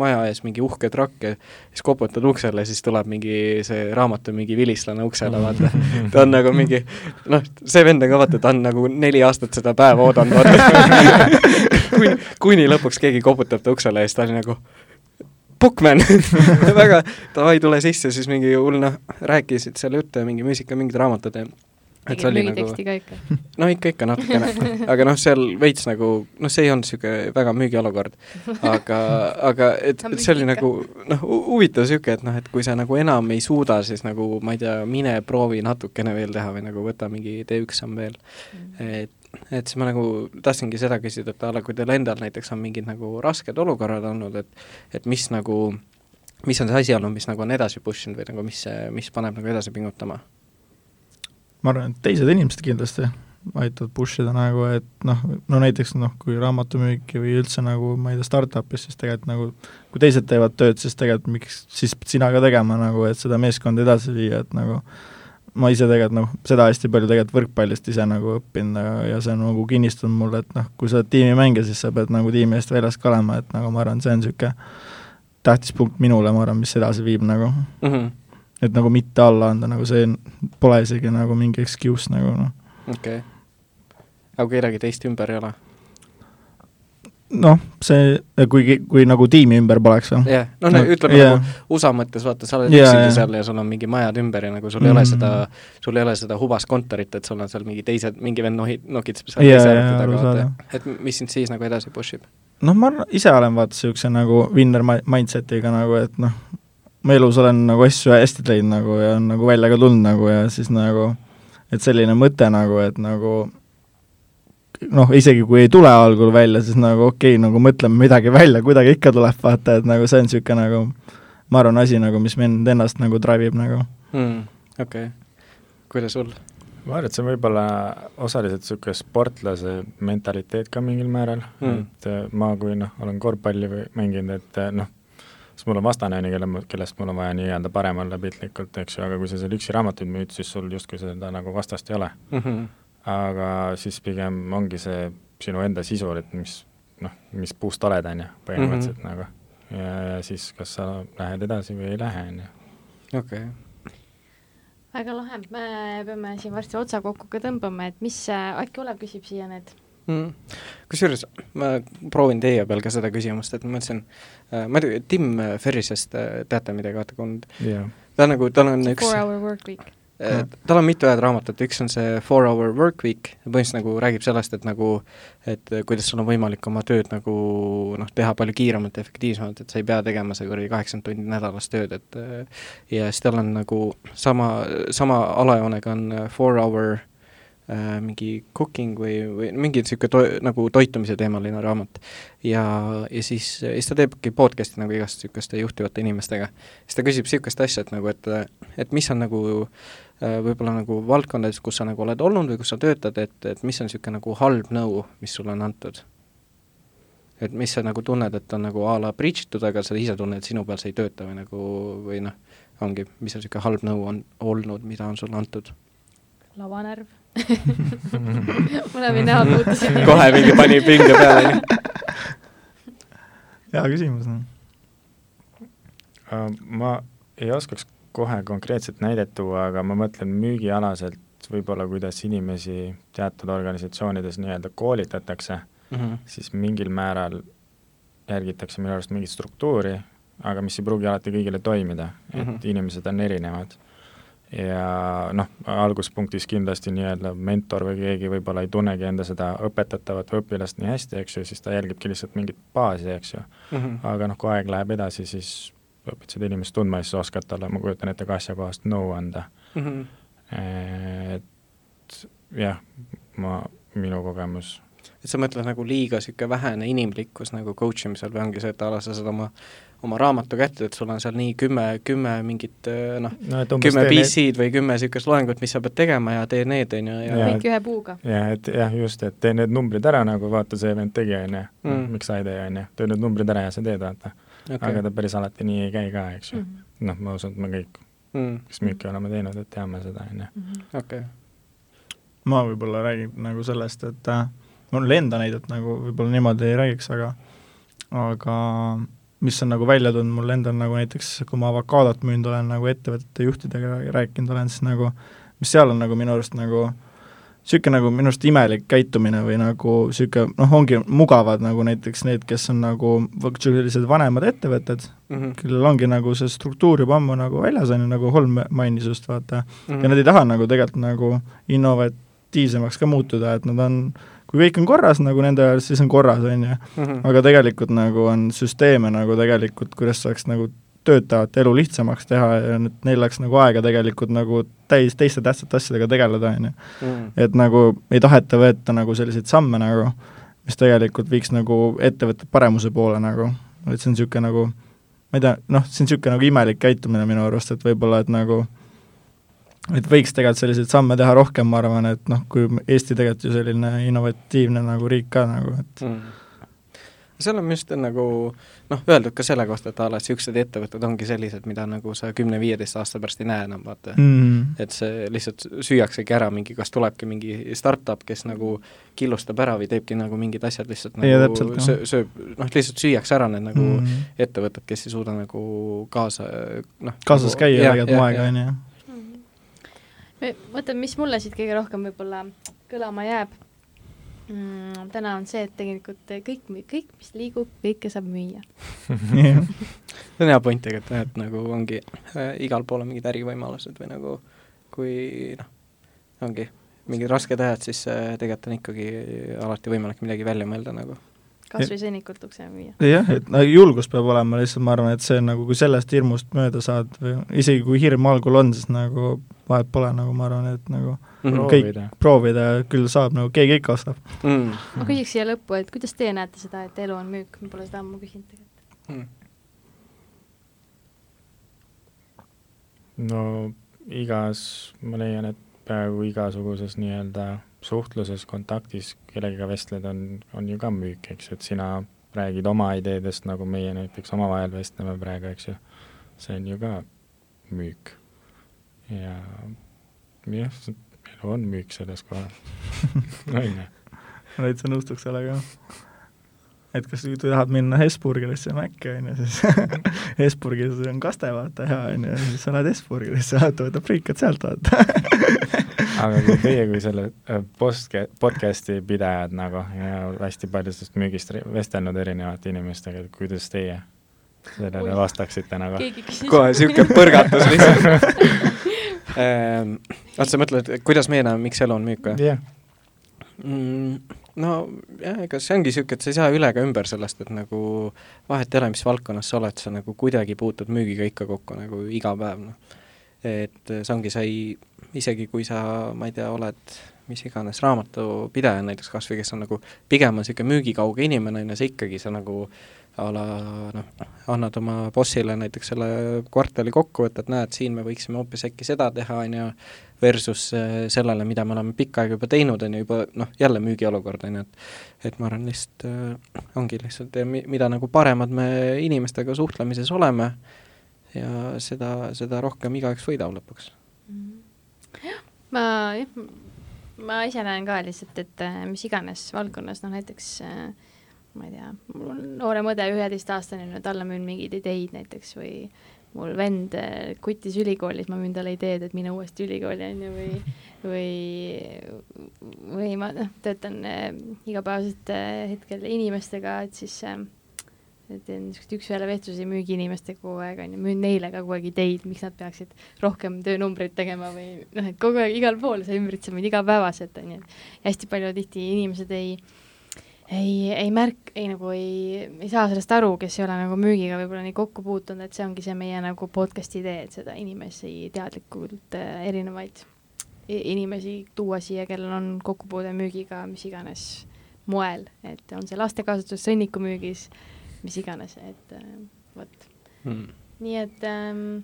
maja ees mingi uhke trakk ja siis koputad uksele, siis tuleb mingi see raamatu mingi vilistlane uksele, vaata. ta on nagu mingi, noh, see vend on ka vaata, ta on nagu neli aastat seda päeva oodanud, vaata <laughs> kuni, kuni lõpuks keegi koputab ta uksele ja siis ta oli nagu Bookman. <laughs> Väga, davai, tule sisse, siis mingi hull noh, rääkisid seal juttu ja mingi muusika, mingid raamatud ja
et see oli nagu <laughs>
no ikka, ikka natukene, aga noh, seal veits nagu, noh, see ei olnud niisugune väga müügiolukord, aga, aga et, <laughs> et see oli nagu noh, huvitav niisugune, et noh, et kui sa nagu enam ei suuda, siis nagu ma ei tea, mine proovi natukene veel teha või nagu võta mingi tee üks samm veel. Mm.. et et siis ma nagu tahtsingi seda küsida, et a la kui teil endal näiteks on mingid nagu rasked olukorrad olnud, et et mis nagu, mis on see asi olnud, mis nagu on edasi push inud või nagu mis, mis paneb nagu edasi pingutama?
ma arvan, et teised inimesed kindlasti aitavad push ida nagu, et noh, no näiteks noh, kui raamatumüüki või üldse nagu ma ei tea, startup'is, siis tegelikult nagu kui teised teevad tööd, siis tegelikult miks siis sina ka tegema nagu, et seda meeskonda edasi viia, et nagu ma ise tegelikult noh, seda hästi palju tegelikult võrkpallist ise nagu õppinud ja, see on nagu kinnistanud mulle, et noh, kui sa oled tiimimängija, siis sa pead nagu tiimi eest väljas ka olema, et nagu ma arvan, see on niisugune tähtis punkt minule, ma arvan, mis edasi viib nagu
mm. -hmm.
et nagu mitte alla anda, nagu see pole isegi nagu mingi excuse nagu noh.
okei okay.. aga kedagi teist ümber ei ole?
Noh, see, kui, kui nagu tiimi ümber poleks või?
jah yeah., noh no, no, ütleme yeah. nagu USA mõttes, vaata, sa oled yeah, üksinda seal ja sul on mingi majad ümber ja nagu sul mm. ei ole seda, sul ei ole seda hubas kontorit, et sul on seal mingi teised, mingi vend nohi-, nokitseb seal
yeah, yeah, taga, vaata.
et mis sind siis nagu edasi push ib?
noh, ma ise olen vaata niisuguse nagu winner mindset'iga nagu, et noh, ma elus olen nagu asju hästi teinud nagu ja on nagu välja ka tulnud nagu ja siis nagu et selline mõte nagu, et nagu noh, isegi kui ei tule algul välja, siis nagu okei okay,, nagu mõtleme midagi välja, kuidagi ikka tuleb, vaata, et nagu see on niisugune nagu ma arvan, asi nagu, mis mind ennast nagu drive ib nagu
mm,. okei okay., kuidas sul?
ma arvan, et see on võib-olla osaliselt niisugune sportlase mentaliteet ka mingil määral mm., et äh, ma, kui noh, olen korvpalli või mänginud, et äh, noh, siis mul on vastane, on ju, kelle, kellest mul on vaja nii-öelda parem olla piltlikult, eks ju, aga kui sa seal üksi raamatuid müüd, siis sul justkui seda nagu vastast ei ole mm. -hmm aga siis pigem ongi see sinu enda sisu, et mis noh, mis puust oled, on ju, põhimõtteliselt mm -hmm. nagu. ja, ja siis kas sa lähed edasi või ei lähe, on ju.
okei okay.
väga lahe, me peame siin varsti otsa kokku ka tõmbama, et mis, äkki Olev küsib siia need
mm.. kusjuures ma proovin teie peal ka seda küsimust, et ma mõtlesin äh,, ma ei tea, Tim Ferrisest äh, teate midagi, vaata kui
yeah.
ta nagu, tal on üks
Four hour work week
tal on mitu head raamatut, üks on see Four Hour Work Week, põhimõtteliselt nagu räägib sellest, et nagu et kuidas sul on võimalik oma tööd nagu noh, teha palju kiiremalt ja efektiivsemalt, et sa ei pea tegema see kuradi kaheksakümmend tundi nädalas tööd, et ja siis tal on nagu sama, sama alajoonega on Four Hour äh, mingi cooking või, või mingi niisugune to-, nagu toitumise teemaline raamat. ja, ja siis, siis ta teebki podcast'i nagu igast niisuguste juhtivate inimestega. siis ta küsib niisugust asja, et nagu, et, et mis on nagu äh, võib-olla nagu valdkondades, kus sa nagu oled olnud või kus sa töötad, et, et mis on niisugune nagu halb nõu, mis sulle on antud? et mis sa nagu tunned, et on nagu a la preach itud, aga sa ise tunned, et sinu peal see ei tööta või nagu, või noh, ongi, mis on niisugune halb nõu on olnud, mida on sulle antud?
lavanärv <laughs> mõlemi näod muutusid.
kohe mingi pani pinge peale.
hea küsimus, noh.
Äh, ma ei oskaks kohe konkreetset näidet tuua, aga ma mõtlen müügialaselt võib-olla, kuidas inimesi teatud organisatsioonides nii-öelda koolitatakse mm, -hmm. siis mingil määral järgitakse minu arust mingit struktuuri, aga mis ei pruugi alati kõigile toimida mm, -hmm. et inimesed on erinevad ja noh, alguspunktis kindlasti nii-öelda mentor või keegi võib-olla ei tunnegi enda seda õpetatavat või õpilast nii hästi, eks ju, siis ta jälgibki lihtsalt mingit baasi, eks ju mm. -hmm. aga noh, kui aeg läheb edasi, siis õpid seda inimest tundma ja siis oskad talle, ma kujutan ette, ka asjakohast nõu anda mm. -hmm. et jah, ma, minu kogemus
et sa mõtled nagu liiga niisugune vähene inimlikkus nagu coach imisel või ongi see, et a la sa saad oma oma raamatu kätte, et sul on seal nii kümme, kümme mingit äh, noh no, no, kümme PC-d või kümme niisugust loengut, mis sa pead tegema ja tee need, on ju, ja
kõik ühe puuga.
jah, et jah, just, et tee need numbrid ära nagu, vaata, see vend tegi, on ju, mm. miks sa ei tee, on ju, tee need numbrid ära ja sa teed, vaata okay.. aga ta päris alati nii ei käi ka, eks ju mm -hmm.. noh, ma usun, et me kõik mm., kes müüki oleme teinud, et teame seda, on ju.
Mhm. okei.
ma võib-olla räägin nagu sellest, et äh, mul enda näidet nagu võib-olla niimoodi ei räägiks, aga aga mis on nagu välja tulnud mul endal nagu näiteks, kui ma avokaadot müünud olen nagu ettevõtete juhtidega rääkinud olen, siis nagu mis seal on nagu minu arust nagu niisugune nagu minu arust imelik käitumine või nagu niisugune noh, ongi mugavad nagu näiteks need, kes on nagu sellised vanemad ettevõtted mm, -hmm. kellel ongi nagu see struktuur juba ammu nagu väljas, on ju, nagu Holm mainis just, vaata mm, -hmm. ja nad ei taha nagu tegelikult nagu innovatiivsemaks ka muutuda, et nad on kui kõik on korras nagu nende ajal, siis on korras, on ju. Mhm. aga tegelikult nagu on süsteeme nagu tegelikult, kuidas saaks nagu töötajate elu lihtsamaks teha ja nüüd neil läks nagu aega tegelikult nagu täis teiste tähtsate asjadega tegeleda, on ju. Mhm. et nagu ei taheta võtta nagu selliseid samme nagu, mis tegelikult viiks nagu ettevõtted paremuse poole nagu, et see on niisugune nagu ma ei tea, noh, see on niisugune nagu imelik käitumine minu arust, et võib-olla, et nagu et võiks tegelikult selliseid samme teha rohkem, ma arvan, et noh, kui Eesti tegelikult ju selline innovatiivne nagu riik ka nagu, et mm.
Seal on just nagu noh, öeldud ka selle kohta, et a la niisugused ettevõtted ongi sellised, mida nagu sa kümne-viieteist aasta pärast ei näe enam, vaata
mm.
et see lihtsalt süüaksegi ära mingi, kas tulebki mingi startup, kes nagu killustab ära või teebki nagu mingid asjad lihtsalt nagu
täpselt, jah.
söö, sööb, noh, lihtsalt süüakse ära need nagu mm.
mm.
ettevõtted, kes ei suuda nagu kaasa noh
kaasas
nagu,
käia tegelikult moega, on ju.
mõtlen, mis mulle siit kõige rohkem võib-olla kõlama jääb mm,, täna on see, et tegelikult kõik, kõik, mis liigub, kõike saab müüa. <laughs>
See on hea point tegelikult jah, et nagu ongi äh, igal pool on mingid ärivõimalused või nagu kui noh, ongi mingid rasked ajad, siis äh, tegelikult on ikkagi alati võimalik midagi välja mõelda nagu.
Kas või sõnnikult ukse müüa.
jah, et no julgus peab olema lihtsalt, ma arvan, et see on nagu, kui sellest hirmust mööda saad või isegi kui hirm algul on, siis nagu vahet pole, nagu ma arvan, et nagu
Mhm.
kõik
proovida.
proovida küll saab, nagu keegi ikka ostab.
Mm.
ma küsiks siia lõppu, et kuidas teie näete seda, et elu on müük, ma pole seda ammu küsinud tegelikult.
Mm.
no igas, ma leian, et peaaegu igasuguses nii-öelda suhtluses, kontaktis kellegiga vestled, on, on ju ka müük, eks ju, et sina räägid oma ideedest, nagu meie näiteks omavahel vestleme praegu, eks ju, see on ju ka müük. ja jah, elu on müük selles kohas, on ju.
ma täitsa nõustuks sellega. Et kas kui tahad minna Hesburgerisse Mäkke, on ju, siis <laughs> Hesburgis on kaste, vaata, hea, on ju, siis sa lähed Hesburgerisse, võtad friikad sealt, vaata. <laughs>
aga kui teie kui selle äh, postca-, podcast'i pidajad nagu ja hästi paljudest müügist re- vestelnud erinevate inimestega, et kuidas teie sellele vastaksite nagu?
kohe niisugune <laughs> põrgatus lihtsalt ähm,. oota, sa mõtled, kuidas meie näeme, miks elu on müük või
jah,
mm,? No jah, ega see ongi niisugune, et sa ei saa üle ega ümber sellest, et nagu vahet ei ole, mis valdkonnas sa oled, sa nagu kuidagi puutud müügiga ikka kokku nagu iga päev, noh. et see ongi, sa ei, isegi kui sa, ma ei tea, oled mis iganes raamatupidaja näiteks kas või kes on nagu pigem on niisugune müügikauge inimene, on ju, sa ikkagi, sa nagu a la noh, annad oma bossile näiteks selle kvartali kokkuvõtte, et näed, siin me võiksime hoopis äkki seda teha, on ju, versus äh, sellele, mida me oleme pikka aega juba teinud, on ju, juba noh, jälle müügiolukord, on ju, et et ma arvan, lihtsalt äh, ongi lihtsalt, mi-, mida nagu paremad me inimestega suhtlemises oleme, ja seda, seda rohkem igaüks võidab lõpuks.
ma jah, ma ise näen ka lihtsalt, et äh, mis iganes valdkonnas, noh näiteks äh, ma ei tea, mul on noorem õde, üheteistaastane ju, talle müün mingeid ideid näiteks või mul vend äh, kutis ülikoolis, ma müün talle ideed, et mine uuesti ülikooli, on ju, või või, või ma noh, töötan äh, igapäevaselt äh, hetkel inimestega, et siis äh, teen niisuguseid üks-ühele vestlusi müügiinimestega kogu aeg, on ju, müün neile ka kogu aeg ideid, miks nad peaksid rohkem töönumbreid tegema või noh, et kogu aeg igal pool see ümbritseb meid igapäevaselt, on ju, et hästi palju tihti inimesed ei ei, ei märk-, ei nagu ei, ei saa sellest aru, kes ei ole nagu müügiga võib-olla nii kokku puutunud, et see ongi see meie nagu podcast'i idee, et seda inimesi teadlikult äh, erinevaid inimesi tuua siia, kellel on kokkupuude müügiga mis iganes moel, et on see lastekasutus sõnnikumüügis, mis iganes, et äh, vot.
Hmm.
nii et ähm,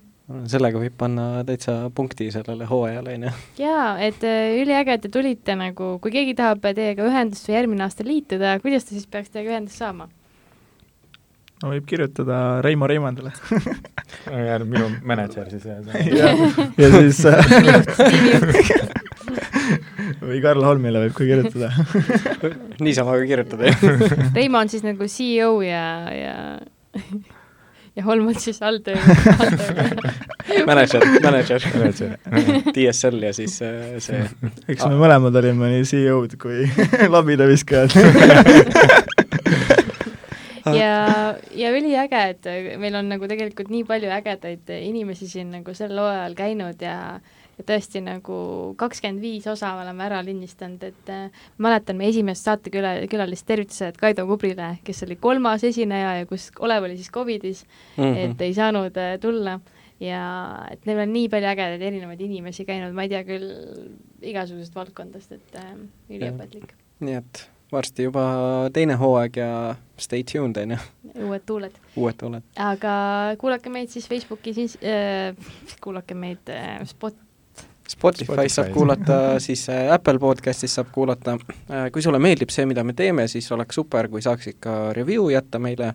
sellega võib panna täitsa punkti sellele hooajale, on ju.
jaa, et äh, üliäge, et te tulite nagu, kui keegi tahab teiega ühendust või järgmine aasta liituda, kuidas ta siis peaks teiega ühendust saama?
no võib kirjutada Reimo Reimandile <laughs>
minu mänedžer siis jah.
ja, ja siis <laughs> või Karl Holmile võib ka kirjutada <laughs>
niisama ka kirjutada, jah.
Reimo on siis nagu CEO ja, ja ja Holm on siis alltöö,
mänedžer, mänedžer. DSL ja siis äh, see
eks me mõlemad olime nii CEO-d kui <laughs> labidaviskajad <laughs>
ja, ja üliäge, et meil on nagu tegelikult nii palju ägedaid inimesi siin nagu sel hooajal käinud ja ja tõesti nagu kakskümmend viis osa oleme ära lindistanud, et äh, mäletan meie esimest saateküla, külalist tervitused Kaido Kubrile, kes oli kolmas esineja ja kus Olev oli siis Covidis mm. -hmm. et ei saanud äh, tulla ja et neil on nii palju ägedaid erinevaid inimesi käinud, ma ei tea küll igasugusest valdkondadest, et äh, üliõpetlik.
nii et varsti juba teine hooaeg ja stay tuned, on ju,
uued tuuled.
uued tuuled.
aga kuulake meid siis Facebookis äh,, kuulake meid äh, Spot-,
Spotify's saab
Spotify's.
kuulata, siis äh, Apple podcast'is saab kuulata. kui sulle meeldib see, mida me teeme, siis oleks super, kui saaksid ka review jätta meile.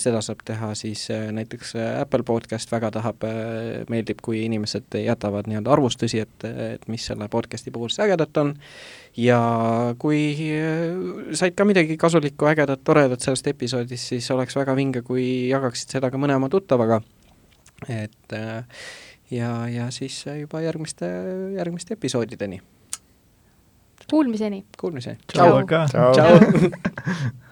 seda saab teha siis äh, näiteks äh, Apple podcast väga tahab, meeldib, kui inimesed jätavad nii-öelda arvustusi, et, et mis selle podcast'i puhul siis ägedat on. ja kui said ka midagi kasulikku, ägedat, toredat sellest episoodist, siis oleks väga vinge, kui jagaksid seda ka mõne oma tuttavaga. et äh, ja, ja siis juba järgmiste, järgmiste episoodideni.
Kuulmiseni!
Kuulmiseni!
tšau,
tšau. <laughs>